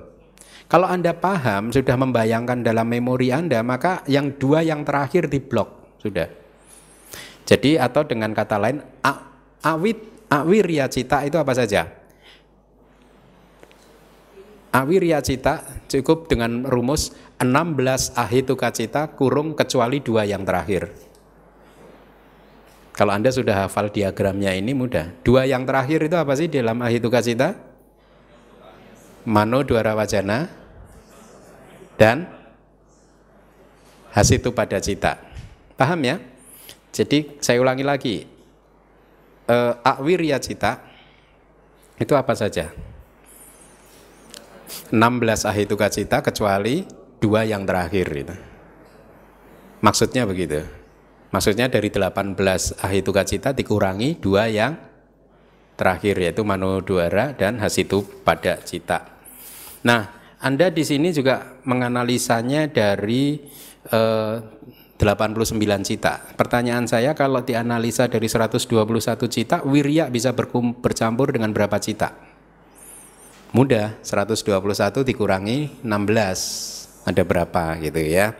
Kalau Anda paham, sudah membayangkan dalam memori Anda, maka yang dua yang terakhir di blok sudah. Jadi atau dengan kata lain, awit Awirya cita itu apa saja? Awirya cita cukup dengan rumus 16 ahituka cita kurung kecuali dua yang terakhir. Kalau Anda sudah hafal diagramnya ini mudah. Dua yang terakhir itu apa sih dalam ahituka cita? Mano dwara wajana dan hasitu pada cita. Paham ya? Jadi saya ulangi lagi uh, awirya cita itu apa saja? 16 ahituka cita kecuali dua yang terakhir itu. Maksudnya begitu. Maksudnya dari 18 ahituka cita dikurangi dua yang terakhir yaitu manodwara dan hasitu pada cita. Nah, Anda di sini juga menganalisanya dari eh, 89 cita. Pertanyaan saya kalau dianalisa dari 121 cita, wirya bisa berkum, bercampur dengan berapa cita? Mudah, 121 dikurangi 16. Ada berapa gitu ya.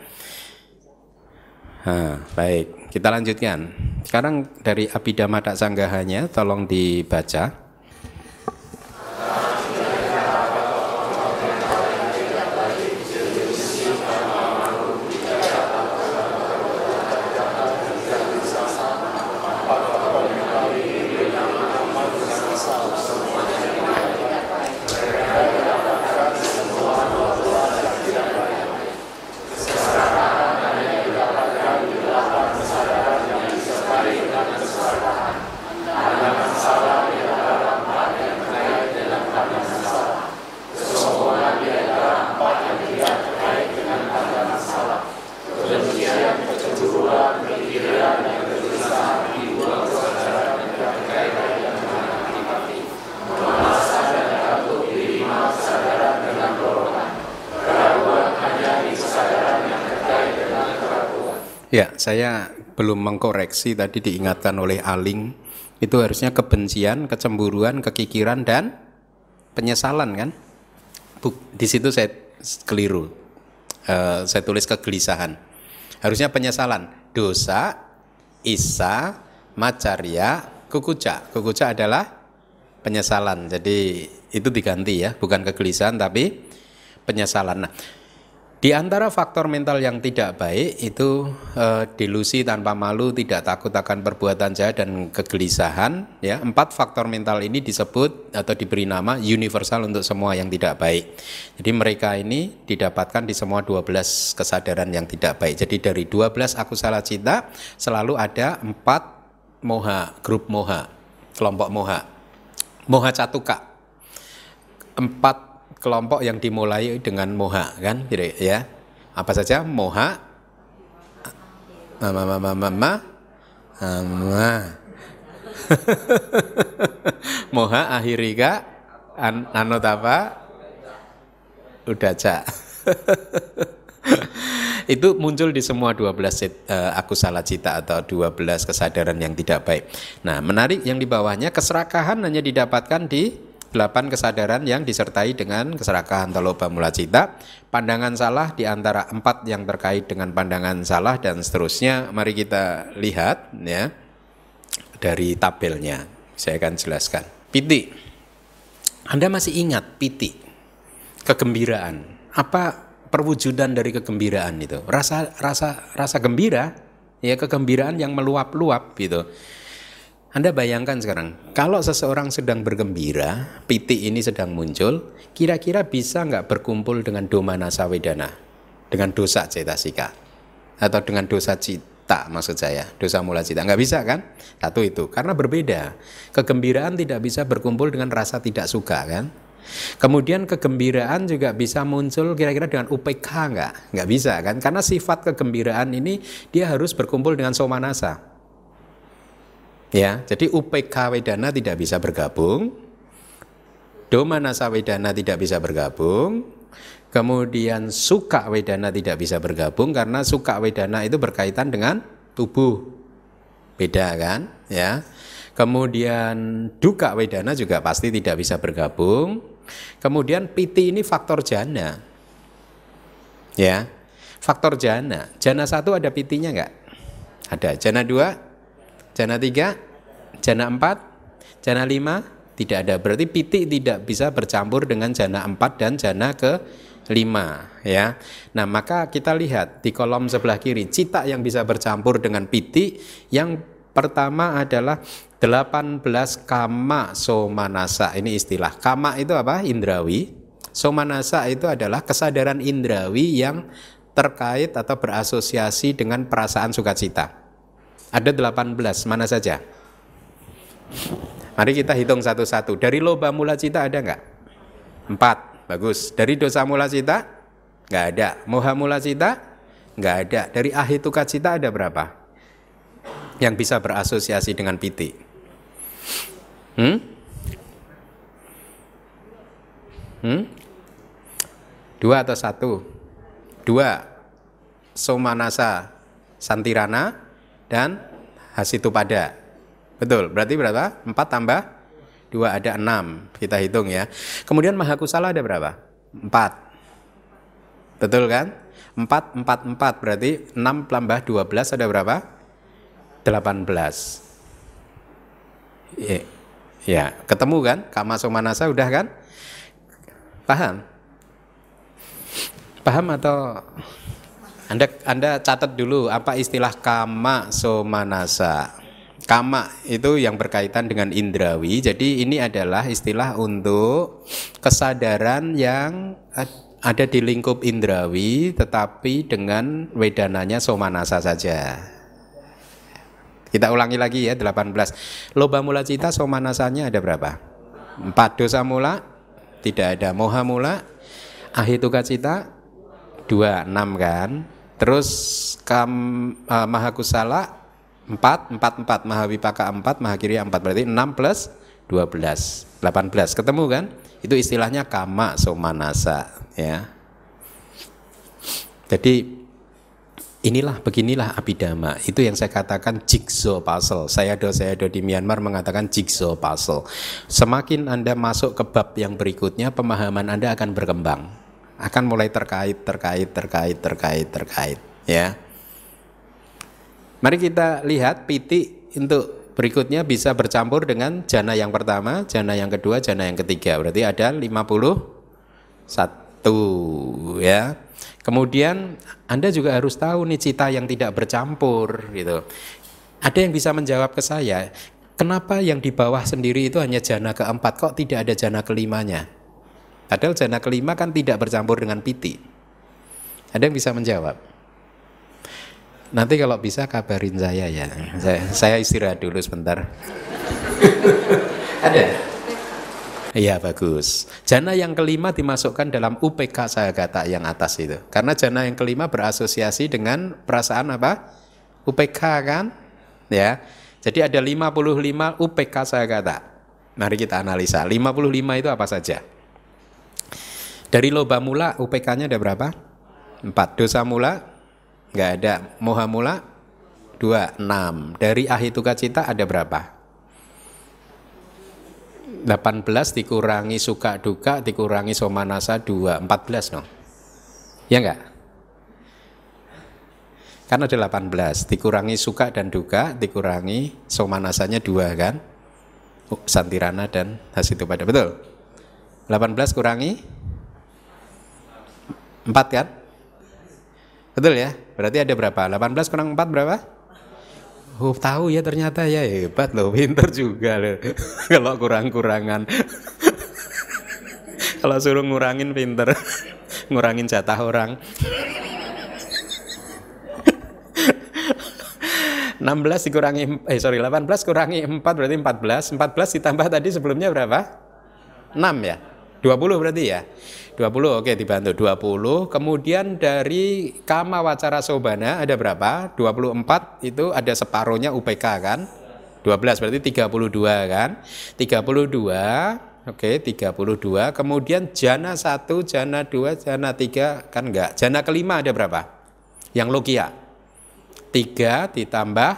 Nah, baik, kita lanjutkan. Sekarang dari Abhidhamma Sanggahanya tolong dibaca. Ya, saya belum mengkoreksi tadi diingatkan oleh Aling itu harusnya kebencian, kecemburuan, kekikiran dan penyesalan kan? Buk, di situ saya keliru. Uh, saya tulis kegelisahan. Harusnya penyesalan. Dosa, isa, macarya, kukuca. Kukuca adalah penyesalan. Jadi itu diganti ya, bukan kegelisahan tapi penyesalan. Nah, di antara faktor mental yang tidak baik itu eh, delusi tanpa malu, tidak takut akan perbuatan jahat dan kegelisahan. Ya, empat faktor mental ini disebut atau diberi nama universal untuk semua yang tidak baik. Jadi mereka ini didapatkan di semua 12 kesadaran yang tidak baik. Jadi dari 12 aku salah cinta selalu ada empat moha, grup moha, kelompok moha. Moha catuka. Empat kelompok yang dimulai dengan moha kan? Gitu ya. Apa saja? Moha mama mama mama mama *laughs* moha akhirika an anotapa udaca *laughs* itu muncul di semua 12 set, uh, aku salah cita atau 12 kesadaran yang tidak baik. Nah, menarik yang di bawahnya keserakahan hanya didapatkan di delapan kesadaran yang disertai dengan keserakahan taloba mula cita, pandangan salah di antara empat yang terkait dengan pandangan salah dan seterusnya. Mari kita lihat ya dari tabelnya. Saya akan jelaskan. Piti. Anda masih ingat piti? Kegembiraan. Apa perwujudan dari kegembiraan itu? Rasa rasa rasa gembira, ya kegembiraan yang meluap-luap gitu. Anda bayangkan sekarang, kalau seseorang sedang bergembira, piti ini sedang muncul, kira-kira bisa nggak berkumpul dengan domana sawedana, dengan dosa cetasika, atau dengan dosa cita maksud saya, dosa mula cita, nggak bisa kan? Satu itu, karena berbeda. Kegembiraan tidak bisa berkumpul dengan rasa tidak suka kan? Kemudian kegembiraan juga bisa muncul kira-kira dengan UPK nggak? Nggak bisa kan? Karena sifat kegembiraan ini dia harus berkumpul dengan somanasa. Ya, jadi UPK Wedana tidak bisa bergabung, Domanasa Wedana tidak bisa bergabung, kemudian Suka Wedana tidak bisa bergabung karena Suka Wedana itu berkaitan dengan tubuh. Beda kan? Ya. Kemudian Duka Wedana juga pasti tidak bisa bergabung. Kemudian Piti ini faktor jana. Ya. Faktor jana. Jana satu ada pitinya enggak? Ada. Jana dua Jana tiga, jana empat, jana lima tidak ada. Berarti piti tidak bisa bercampur dengan jana empat dan jana ke lima ya. Nah, maka kita lihat di kolom sebelah kiri cita yang bisa bercampur dengan piti yang pertama adalah 18 kama somanasa. Ini istilah. Kama itu apa? Indrawi. Somanasa itu adalah kesadaran indrawi yang terkait atau berasosiasi dengan perasaan sukacita. Ada 18, mana saja? Mari kita hitung satu-satu. Dari loba mula cita ada nggak? Empat. Bagus. Dari dosa mula cita? Nggak ada. Moha mula cita? Nggak ada. Dari ahituka cita ada berapa? Yang bisa berasosiasi dengan piti? Hmm? Hmm? Dua atau satu? Dua. Somanasa Santirana dan Hasitupada. Betul, berarti berapa? Empat tambah dua ada enam. Kita hitung ya. Kemudian Mahakusala ada berapa? Empat. Betul kan? Empat, empat, empat. Berarti enam tambah dua belas ada berapa? Delapan belas. Ya, ya, ketemu kan? Kama Somanasa udah kan? Paham? Paham atau Anda Anda catat dulu apa istilah kama somanasa. Kama itu yang berkaitan dengan indrawi. Jadi ini adalah istilah untuk kesadaran yang ada di lingkup indrawi tetapi dengan wedananya somanasa saja. Kita ulangi lagi ya 18. Loba mula cita somanasanya ada berapa? 4 dosa mula tidak ada moha mula ahituka cita dua enam kan terus kam uh, mahakusala empat empat empat mahawipaka empat mahakirya empat berarti enam plus dua belas delapan belas ketemu kan itu istilahnya kama somanasa ya jadi Inilah beginilah abidama. Itu yang saya katakan jigsaw puzzle. Saya do saya do di Myanmar mengatakan jigsaw puzzle. Semakin Anda masuk ke bab yang berikutnya, pemahaman Anda akan berkembang. Akan mulai terkait, terkait, terkait, terkait, terkait, ya. Mari kita lihat piti untuk berikutnya bisa bercampur dengan jana yang pertama, jana yang kedua, jana yang ketiga. Berarti ada 51 ya. Kemudian Anda juga harus tahu nih cita yang tidak bercampur gitu. Ada yang bisa menjawab ke saya, kenapa yang di bawah sendiri itu hanya jana keempat kok tidak ada jana kelimanya? Padahal jana kelima kan tidak bercampur dengan piti. Ada yang bisa menjawab? Nanti kalau bisa kabarin saya ya. Saya, saya istirahat dulu sebentar. ada? Iya bagus. Jana yang kelima dimasukkan dalam UPK saya kata yang atas itu. Karena jana yang kelima berasosiasi dengan perasaan apa? UPK kan? Ya. Jadi ada 55 UPK saya kata. Mari kita analisa. 55 itu apa saja? Dari loba mula UPK-nya ada berapa? 4. Dosa mula? Enggak ada. Moha mula? 2. 6. Dari ahituka cita ada berapa? 18 dikurangi suka duka dikurangi somanasa 2 14 no ya enggak kan ada 18 dikurangi suka dan duka dikurangi somanasanya 2 kan santirana dan itu pada betul 18 kurangi 4 kan? Betul ya? Berarti ada berapa? 18 kurang 4 berapa? Oh tahu ya ternyata ya. Hebat loh, pinter juga loh. *laughs* Kalau kurang-kurangan. *laughs* Kalau suruh ngurangin pinter, *laughs* ngurangin jatah orang. 16 dikurangi eh sorry 18 kurangi 4 berarti 14 14 ditambah tadi sebelumnya berapa? 6 ya? 20 berarti ya 20 oke dibantu. 20 kemudian dari kama wacara sobana ada berapa? 24 itu ada separohnya UPK kan? 12 berarti 32 kan? 32 oke 32 kemudian jana 1 jana 2 jana 3 kan enggak? Jana kelima ada berapa? Yang logia. 3 ditambah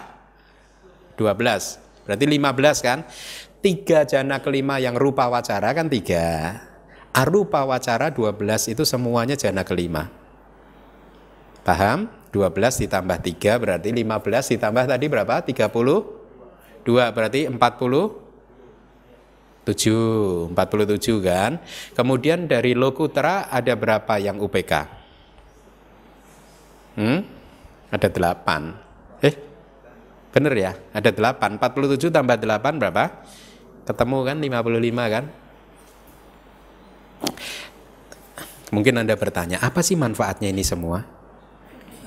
12 berarti 15 kan? Tiga jana kelima yang rupa wacara kan tiga Arupa wacara 12 itu semuanya jana kelima. Paham? 12 ditambah 3 berarti 15 ditambah tadi berapa? 30? 2 berarti 40? 7, 47 kan. Kemudian dari Lokutra ada berapa yang UPK? Hmm? Ada 8. Eh? Bener ya? Ada 8. 47 tambah 8 berapa? Ketemu kan 55 kan? Mungkin Anda bertanya, apa sih manfaatnya ini semua?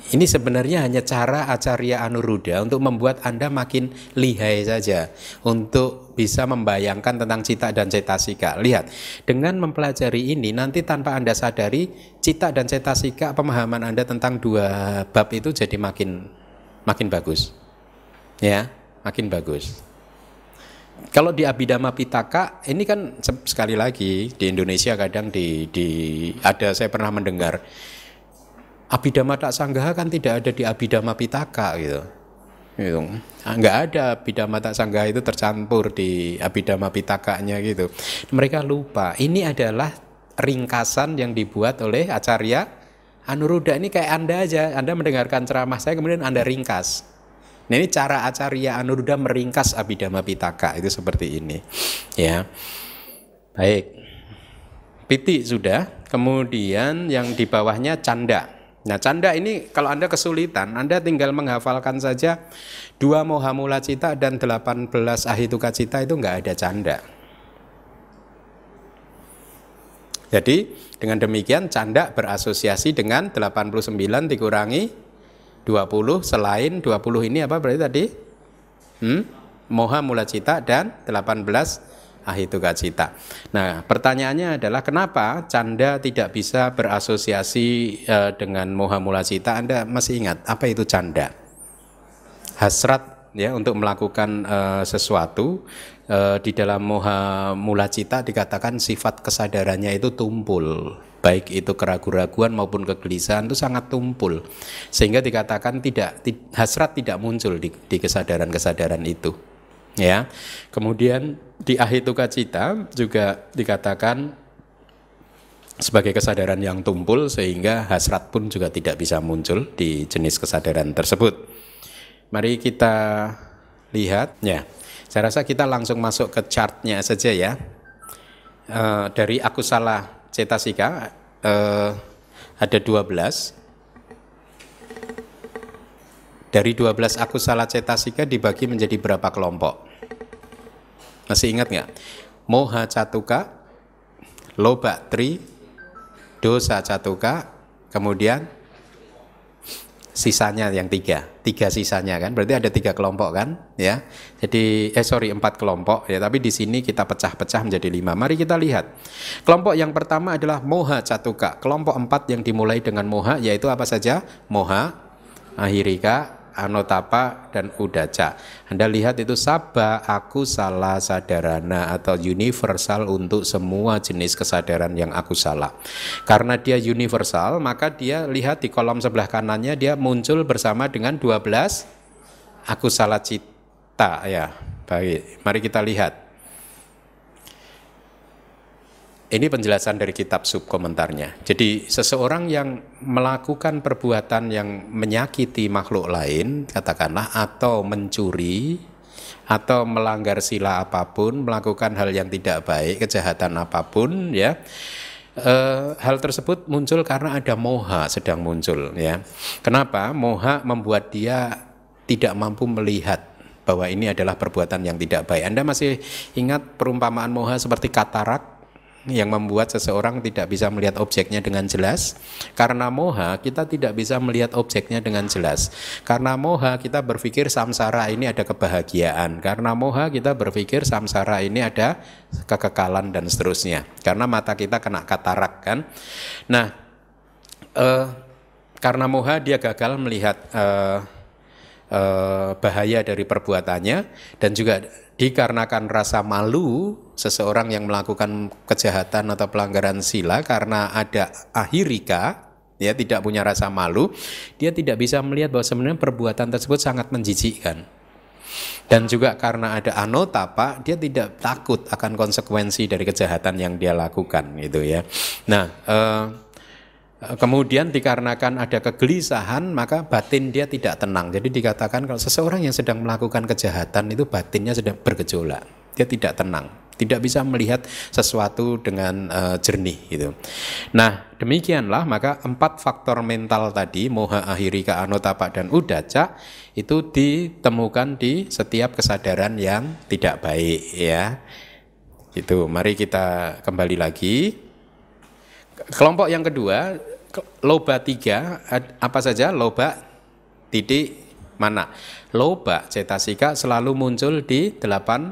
Ini sebenarnya hanya cara Acarya Anuruddha untuk membuat Anda makin lihai saja, untuk bisa membayangkan tentang cita dan cetasika. Lihat, dengan mempelajari ini nanti tanpa Anda sadari cita dan cetasika pemahaman Anda tentang dua bab itu jadi makin makin bagus. Ya, makin bagus. Kalau di Abhidhamma Pitaka ini kan sekali lagi di Indonesia kadang di, di ada saya pernah mendengar Abhidhamma Tak Sanggaha kan tidak ada di Abhidhamma Pitaka gitu. Gitu. Enggak ada Abhidhamma Tak Sanggaha itu tercampur di Abhidhamma Pitakanya gitu. Mereka lupa. Ini adalah ringkasan yang dibuat oleh Acarya Anuruddha ini kayak Anda aja. Anda mendengarkan ceramah saya kemudian Anda ringkas. Nah, ini cara Acarya Anuruddha meringkas Abhidhamma Pitaka itu seperti ini. Ya. Baik. Piti sudah, kemudian yang di bawahnya canda. Nah, canda ini kalau Anda kesulitan, Anda tinggal menghafalkan saja dua moha mula cita dan 18 ahituka cita itu enggak ada canda. Jadi dengan demikian canda berasosiasi dengan 89 dikurangi 20 selain 20 ini apa berarti tadi? Hmm? Moha mula cita dan 18 ahituka cita. Nah, pertanyaannya adalah kenapa canda tidak bisa berasosiasi uh, dengan moha mula cita? Anda masih ingat apa itu canda? Hasrat ya untuk melakukan uh, sesuatu uh, di dalam moha mula cita dikatakan sifat kesadarannya itu tumpul. Baik itu keraguan-raguan maupun kegelisahan itu sangat tumpul. Sehingga dikatakan tidak hasrat tidak muncul di, di kesadaran-kesadaran itu. Ya. Kemudian di ahituka cita juga dikatakan sebagai kesadaran yang tumpul sehingga hasrat pun juga tidak bisa muncul di jenis kesadaran tersebut. Mari kita lihat. Ya saya rasa kita langsung masuk ke chartnya saja ya. Uh, dari aku salah cetasika eh, ada 12 dari 12 aku salah cetasika dibagi menjadi berapa kelompok? Masih ingat nggak? Moha catuka loba tri dosa catuka kemudian sisanya yang tiga. Tiga sisanya kan? Berarti ada tiga kelompok kan? Ya. Jadi eh sorry empat kelompok ya. Tapi di sini kita pecah-pecah menjadi lima. Mari kita lihat. Kelompok yang pertama adalah moha catuka. Kelompok empat yang dimulai dengan moha yaitu apa saja? Moha ahirika anotapa dan udaca. Anda lihat itu sabah, aku salah sadarana atau universal untuk semua jenis kesadaran yang aku salah. Karena dia universal, maka dia lihat di kolom sebelah kanannya dia muncul bersama dengan 12 aku salah cita ya. Baik, mari kita lihat. Ini penjelasan dari kitab subkomentarnya. Jadi seseorang yang melakukan perbuatan yang menyakiti makhluk lain, katakanlah atau mencuri atau melanggar sila apa pun, melakukan hal yang tidak baik, kejahatan apa pun, ya. E, hal tersebut muncul karena ada moha sedang muncul, ya. Kenapa? Moha membuat dia tidak mampu melihat bahwa ini adalah perbuatan yang tidak baik. Anda masih ingat perumpamaan moha seperti katarak? Yang membuat seseorang tidak bisa melihat objeknya dengan jelas. Karena moha, kita tidak bisa melihat objeknya dengan jelas. Karena moha, kita berpikir samsara ini ada kebahagiaan. Karena moha, kita berpikir samsara ini ada kekekalan dan seterusnya. Karena mata kita kena katarak kan. Nah, eh, karena moha dia gagal melihat eh, eh, bahaya dari perbuatannya dan juga dikarenakan rasa malu seseorang yang melakukan kejahatan atau pelanggaran sila karena ada ahirika ya tidak punya rasa malu dia tidak bisa melihat bahwa sebenarnya perbuatan tersebut sangat menjijikkan. Dan juga karena ada anotapa dia tidak takut akan konsekuensi dari kejahatan yang dia lakukan gitu ya. Nah eh, Kemudian dikarenakan ada kegelisahan maka batin dia tidak tenang. Jadi dikatakan kalau seseorang yang sedang melakukan kejahatan itu batinnya sedang bergejolak. Dia tidak tenang, tidak bisa melihat sesuatu dengan uh, jernih gitu. Nah, demikianlah maka empat faktor mental tadi moha ahirika anotapa dan udaca itu ditemukan di setiap kesadaran yang tidak baik ya. Itu mari kita kembali lagi Kelompok yang kedua, loba tiga, apa saja loba titik mana? Loba cetasika selalu muncul di delapan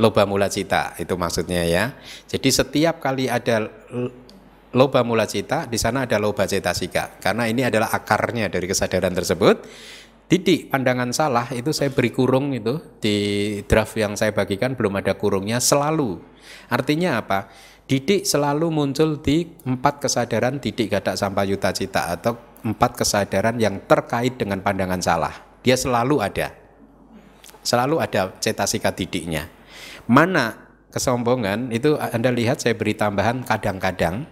loba mula cita itu maksudnya ya. Jadi setiap kali ada loba mula cita, di sana ada loba cetasika. Karena ini adalah akarnya dari kesadaran tersebut. Didik pandangan salah itu saya beri kurung itu di draft yang saya bagikan belum ada kurungnya selalu. Artinya apa? Didik selalu muncul di empat kesadaran didik gadak sampai yuta cita atau empat kesadaran yang terkait dengan pandangan salah. Dia selalu ada. Selalu ada cetasika didiknya. Mana kesombongan itu Anda lihat saya beri tambahan kadang-kadang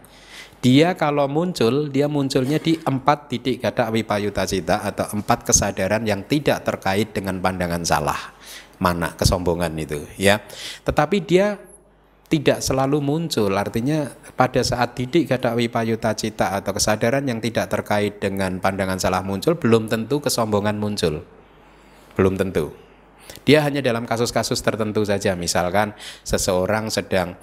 dia kalau muncul, dia munculnya di empat titik kata wipayuta cita atau empat kesadaran yang tidak terkait dengan pandangan salah. Mana kesombongan itu, ya. Tetapi dia tidak selalu muncul, artinya pada saat didik kata wipayuta cita atau kesadaran yang tidak terkait dengan pandangan salah muncul, belum tentu kesombongan muncul. Belum tentu. Dia hanya dalam kasus-kasus tertentu saja, misalkan seseorang sedang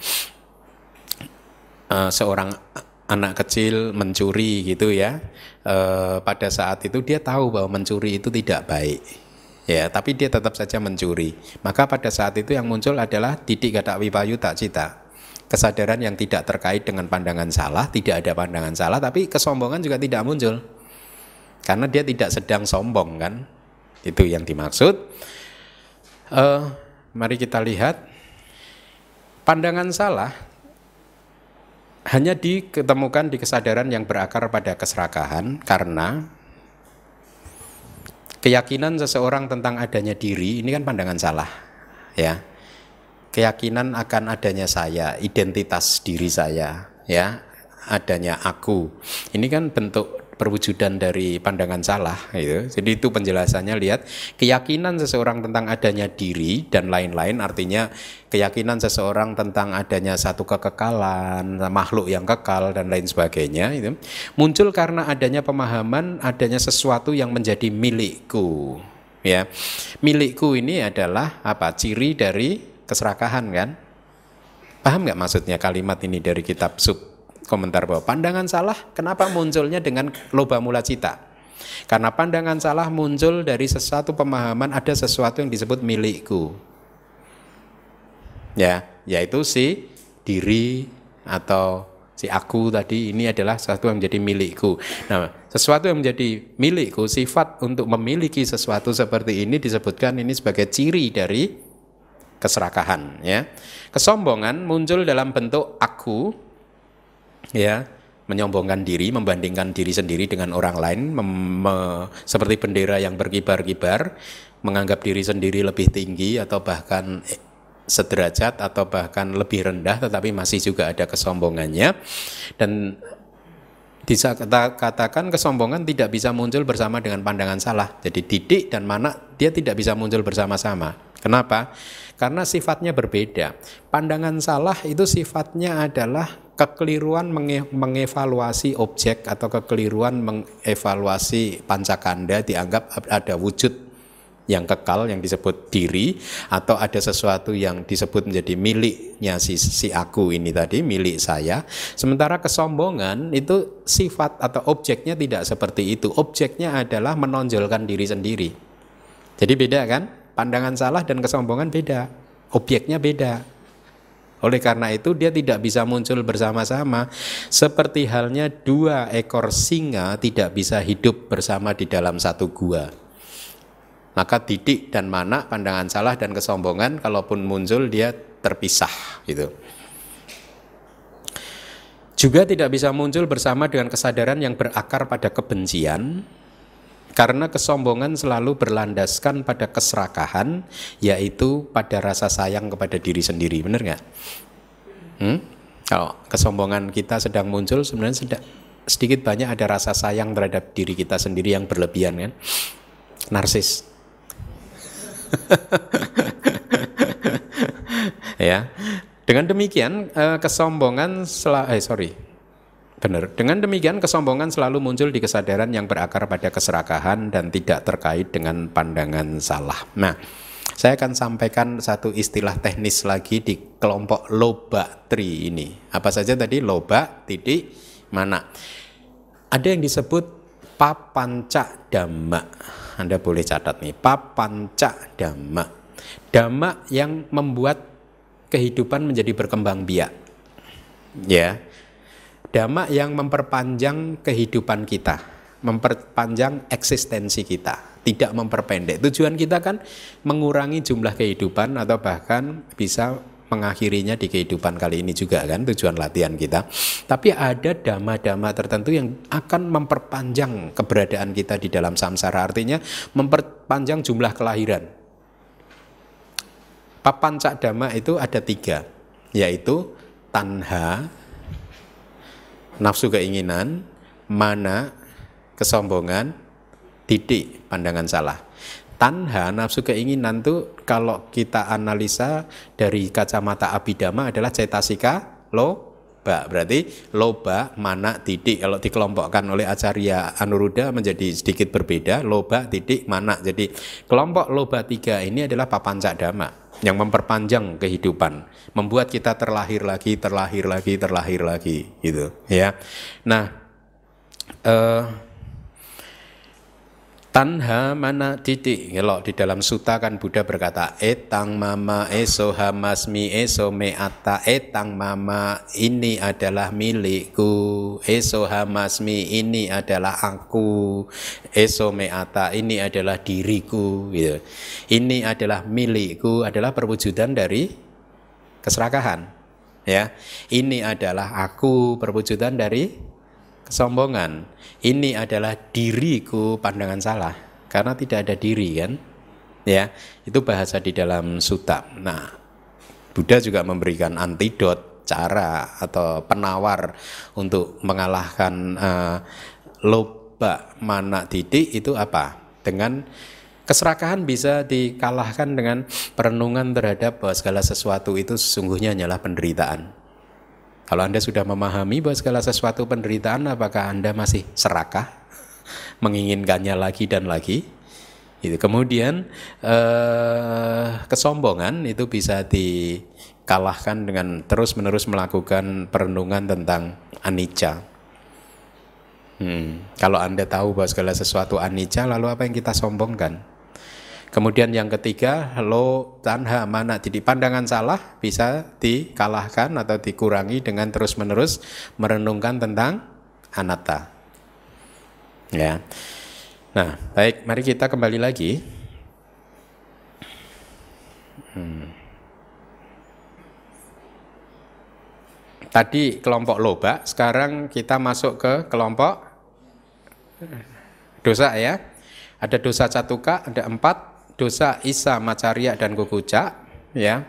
uh, seorang anak kecil mencuri gitu ya e, pada saat itu dia tahu bahwa mencuri itu tidak baik ya tapi dia tetap saja mencuri. Maka pada saat itu yang muncul adalah didik kata wibayu tak cita kesadaran yang tidak terkait dengan pandangan salah tidak ada pandangan salah tapi kesombongan juga tidak muncul. Karena dia tidak sedang sombong kan? Itu yang dimaksud. E, mari kita lihat. Pandangan salah hanya diketemukan di kesadaran yang berakar pada keserakahan karena keyakinan seseorang tentang adanya diri ini kan pandangan salah ya. Keyakinan akan adanya saya identitas diri saya ya. Adanya aku. Ini kan bentuk perwujudan dari pandangan salah gitu. Jadi itu penjelasannya lihat keyakinan seseorang tentang adanya diri dan lain-lain artinya keyakinan seseorang tentang adanya satu kekekalan, makhluk yang kekal dan lain sebagainya itu muncul karena adanya pemahaman adanya sesuatu yang menjadi milikku. Ya. Milikku ini adalah apa? ciri dari keserakahan kan? Paham nggak maksudnya kalimat ini dari kitab sub komentar bahwa pandangan salah kenapa munculnya dengan loba mula cita? Karena pandangan salah muncul dari sesuatu pemahaman ada sesuatu yang disebut milikku. Ya, yaitu si diri atau si aku tadi ini adalah sesuatu yang menjadi milikku. Nah, sesuatu yang menjadi milikku, sifat untuk memiliki sesuatu seperti ini disebutkan ini sebagai ciri dari keserakahan ya. Kesombongan muncul dalam bentuk aku ya menyombongkan diri, membandingkan diri sendiri dengan orang lain, seperti bendera yang berkibar-kibar, menganggap diri sendiri lebih tinggi atau bahkan sederajat atau bahkan lebih rendah, tetapi masih juga ada kesombongannya dan bisa kita katakan kesombongan tidak bisa muncul bersama dengan pandangan salah. Jadi didik dan mana dia tidak bisa muncul bersama-sama. Kenapa? Karena sifatnya berbeda. Pandangan salah itu sifatnya adalah kekeliruan menge mengevaluasi objek atau kekeliruan mengevaluasi pancakanda dianggap ada wujud yang kekal yang disebut diri atau ada sesuatu yang disebut menjadi miliknya si, si aku ini tadi milik saya. Sementara kesombongan itu sifat atau objeknya tidak seperti itu. Objeknya adalah menonjolkan diri sendiri. Jadi beda kan? Pandangan salah dan kesombongan beda. Objeknya beda oleh karena itu dia tidak bisa muncul bersama-sama seperti halnya dua ekor singa tidak bisa hidup bersama di dalam satu gua. Maka didik dan mana pandangan salah dan kesombongan kalaupun muncul dia terpisah gitu. Juga tidak bisa muncul bersama dengan kesadaran yang berakar pada kebencian karena kesombongan selalu berlandaskan pada keserakahan, yaitu pada rasa sayang kepada diri sendiri. Benar nggak? Hmm? Kalau kesombongan kita sedang muncul, sebenarnya sedang, sedikit banyak ada rasa sayang terhadap diri kita sendiri yang berlebihan kan? Narsis. *laughs* ya. Dengan demikian eh, kesombongan eh sorry Benar. Dengan demikian kesombongan selalu muncul di kesadaran yang berakar pada keserakahan dan tidak terkait dengan pandangan salah. Nah, saya akan sampaikan satu istilah teknis lagi di kelompok loba tri ini. Apa saja tadi loba titik mana? Ada yang disebut papanca dhamma. Anda boleh catat nih, papanca dhamma. Dhamma yang membuat kehidupan menjadi berkembang biak. Ya. Dhamma yang memperpanjang kehidupan kita, memperpanjang eksistensi kita, tidak memperpendek. Tujuan kita kan mengurangi jumlah kehidupan atau bahkan bisa mengakhirinya di kehidupan kali ini juga kan tujuan latihan kita. Tapi ada dhamma-dhamma tertentu yang akan memperpanjang keberadaan kita di dalam samsara. Artinya memperpanjang jumlah kelahiran. Papan cak dhamma itu ada tiga, yaitu tanha, nafsu keinginan, mana, kesombongan, didik, pandangan salah. Tanha, nafsu keinginan tuh kalau kita analisa dari kacamata abidama adalah cetasika loba. Berarti loba, mana, titik. Kalau dikelompokkan oleh Acarya Anuruddha menjadi sedikit berbeda. Loba, titik, mana. Jadi kelompok loba tiga ini adalah papancak dhamma yang memperpanjang kehidupan, membuat kita terlahir lagi, terlahir lagi, terlahir lagi, gitu ya. Nah, eh, Tanha mana titik? Kalau di dalam suta kan Buddha berkata etang mama eso hamasmi eso meata etang mama ini adalah milikku. Eso hamasmi ini adalah aku. Eso meata ini adalah diriku. Gitu. ini adalah milikku adalah perwujudan dari keserakahan ya. Ini adalah aku perwujudan dari kesombongan. Ini adalah diriku pandangan salah karena tidak ada diri kan. Ya, itu bahasa di dalam suta. Nah, Buddha juga memberikan antidot cara atau penawar untuk mengalahkan uh, loba mana titik itu apa? Dengan keserakahan bisa dikalahkan dengan perenungan terhadap bahwa segala sesuatu itu sesungguhnya hanyalah penderitaan. Kalau Anda sudah memahami bahwa segala sesuatu penderitaan, apakah Anda masih serakah, *laughs* menginginkannya lagi dan lagi? Itu kemudian eh, kesombongan itu bisa dikalahkan dengan terus-menerus melakukan perenungan tentang anicca. Hmm. Kalau Anda tahu bahwa segala sesuatu anicca, lalu apa yang kita sombongkan? Kemudian yang ketiga, lo tanha mana jadi pandangan salah bisa dikalahkan atau dikurangi dengan terus-menerus merenungkan tentang anatta. Ya. Nah, baik, mari kita kembali lagi. Hmm. Tadi kelompok loba, sekarang kita masuk ke kelompok dosa ya. Ada dosa catuka, ada empat, dosa Isa, Macaria dan Kukuca ya.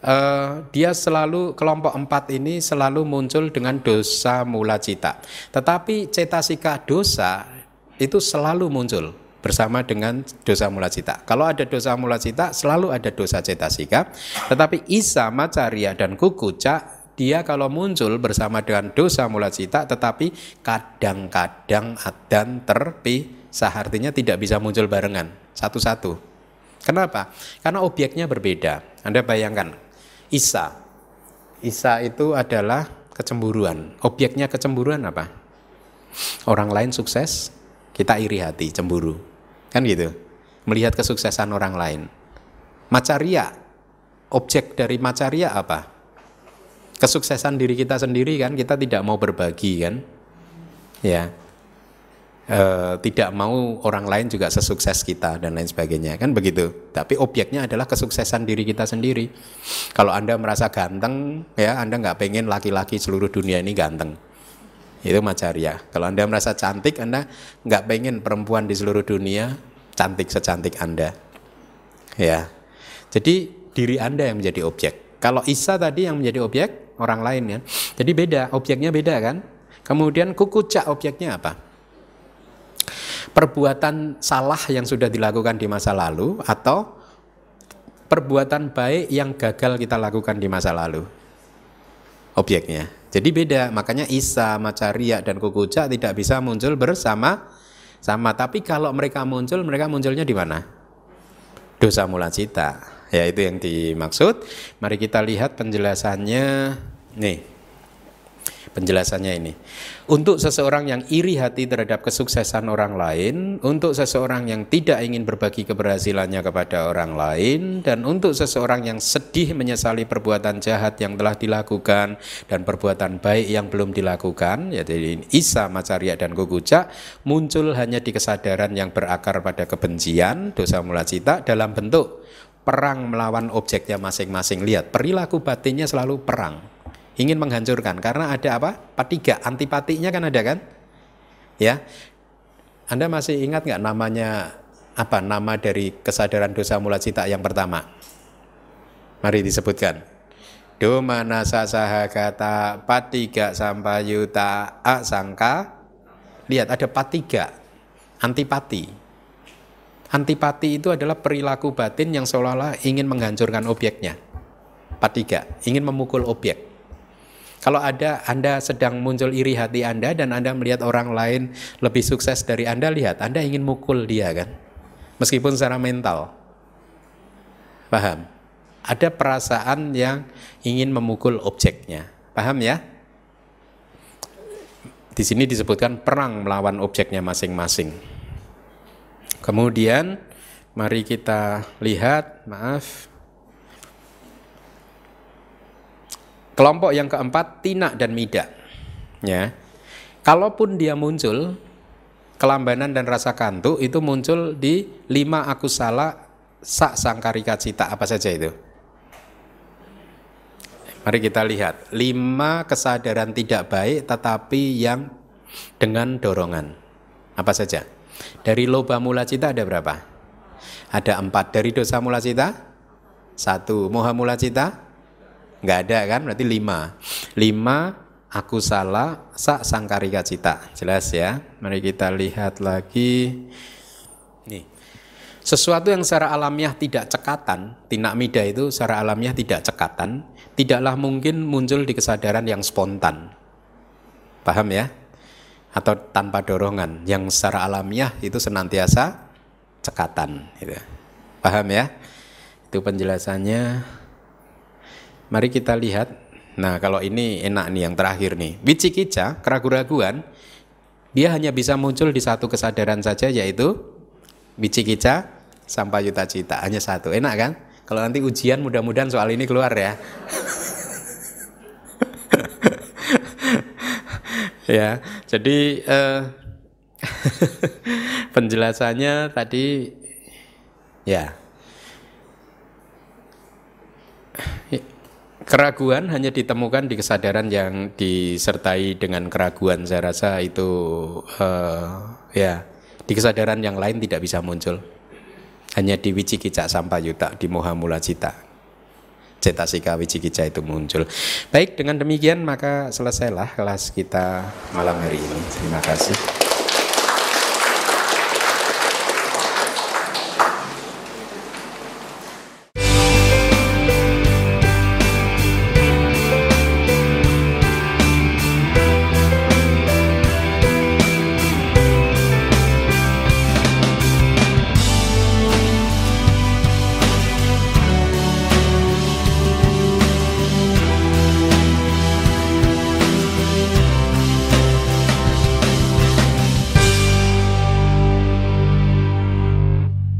Uh, dia selalu kelompok empat ini selalu muncul dengan dosa mula cita. Tetapi cetasika dosa itu selalu muncul bersama dengan dosa mula cita. Kalau ada dosa mula cita, selalu ada dosa cetasika. Tetapi Isa, Macaria, dan Kukuca, dia kalau muncul bersama dengan dosa mula cita, tetapi kadang-kadang dan terpisah. Artinya tidak bisa muncul barengan, satu-satu. Kenapa? Karena obyeknya berbeda. Anda bayangkan, Isa. Isa itu adalah kecemburuan. Obyeknya kecemburuan apa? Orang lain sukses, kita iri hati, cemburu. Kan gitu. Melihat kesuksesan orang lain. Macaria, objek dari macaria apa? Kesuksesan diri kita sendiri kan, kita tidak mau berbagi kan? Ya, e, tidak mau orang lain juga sesukses kita dan lain sebagainya. Kan begitu. Tapi objeknya adalah kesuksesan diri kita sendiri. Kalau anda merasa ganteng ya anda nggak pengen laki-laki seluruh dunia ini ganteng. Itu macaria kalau anda merasa cantik anda nggak pengen perempuan di seluruh dunia cantik secantik anda. Ya. Jadi diri anda yang menjadi objek. Kalau Isa tadi yang menjadi objek orang lain ya. Jadi beda objeknya beda kan? Kemudian kukucak objeknya apa perbuatan salah yang sudah dilakukan di masa lalu atau perbuatan baik yang gagal kita lakukan di masa lalu? Objeknya. Jadi beda. Makanya Isa, Macaria dan Kukuca tidak bisa muncul bersama sama. Tapi kalau mereka muncul mereka munculnya di mana? Dosa mula cita. Ya itu yang dimaksud. Mari kita lihat penjelasannya. Nih Penjelasannya ini. Untuk seseorang yang iri hati terhadap kesuksesan orang lain, untuk seseorang yang tidak ingin berbagi keberhasilannya kepada orang lain, dan untuk seseorang yang sedih menyesali perbuatan jahat yang telah dilakukan dan perbuatan baik yang belum dilakukan, yaitu Isa, Macaria, dan Guguca, muncul hanya di kesadaran yang berakar pada kebencian, dosa mula cita dalam bentuk perang melawan objeknya masing-masing. Lihat, perilaku batinnya selalu perang ingin menghancurkan karena ada apa? Patiga, antipatinya kan ada kan? Ya. Anda masih ingat nggak namanya apa nama dari kesadaran dosa mula cita yang pertama? Mari disebutkan. Domana sasaha kata patiga sampayuta asangka. Lihat ada patiga, antipati. Antipati itu adalah perilaku batin yang seolah-olah ingin menghancurkan objeknya. Patiga, ingin memukul objek. Kalau ada Anda sedang muncul iri hati Anda dan Anda melihat orang lain lebih sukses dari Anda, lihat Anda ingin mukul dia kan. Meskipun secara mental. Paham? Ada perasaan yang ingin memukul objeknya. Paham ya? Di sini disebutkan perang melawan objeknya masing-masing. Kemudian mari kita lihat, maaf, Kelompok yang keempat tina dan mida. Ya. Kalaupun dia muncul kelambanan dan rasa kantuk itu muncul di lima akusala sak sangkarika cita apa saja itu? Mari kita lihat lima kesadaran tidak baik tetapi yang dengan dorongan apa saja? Dari loba mula cita ada berapa? Ada empat. Dari dosa mula cita satu. Moha mula cita nggak ada kan? Berarti lima. Lima aku salah sak sangkarika cita. Jelas ya? Mari kita lihat lagi. Nih. Sesuatu yang secara alamiah tidak cekatan tinak mida itu secara alamiah tidak cekatan tidaklah mungkin muncul di kesadaran yang spontan. Paham ya? Atau tanpa dorongan. Yang secara alamiah itu senantiasa cekatan gitu. paham ya? Itu penjelasannya Mari kita lihat. Nah, kalau ini enak nih yang terakhir nih. Wicikica, keraguan-raguan, dia hanya bisa muncul di satu kesadaran saja yaitu wicikica sampai yuta cita. Hanya satu. Enak kan? Kalau nanti ujian mudah-mudahan soal ini keluar ya. *laughs* ya, jadi eh, *laughs* penjelasannya tadi ya Keraguan hanya ditemukan di kesadaran yang disertai dengan keraguan. Saya rasa itu uh, ya di kesadaran yang lain tidak bisa muncul. Hanya di wicikicak sampayuta di mohamula cita. Cetasika wicikica itu muncul. Baik, dengan demikian maka selesailah kelas kita malam hari ini. Terima kasih.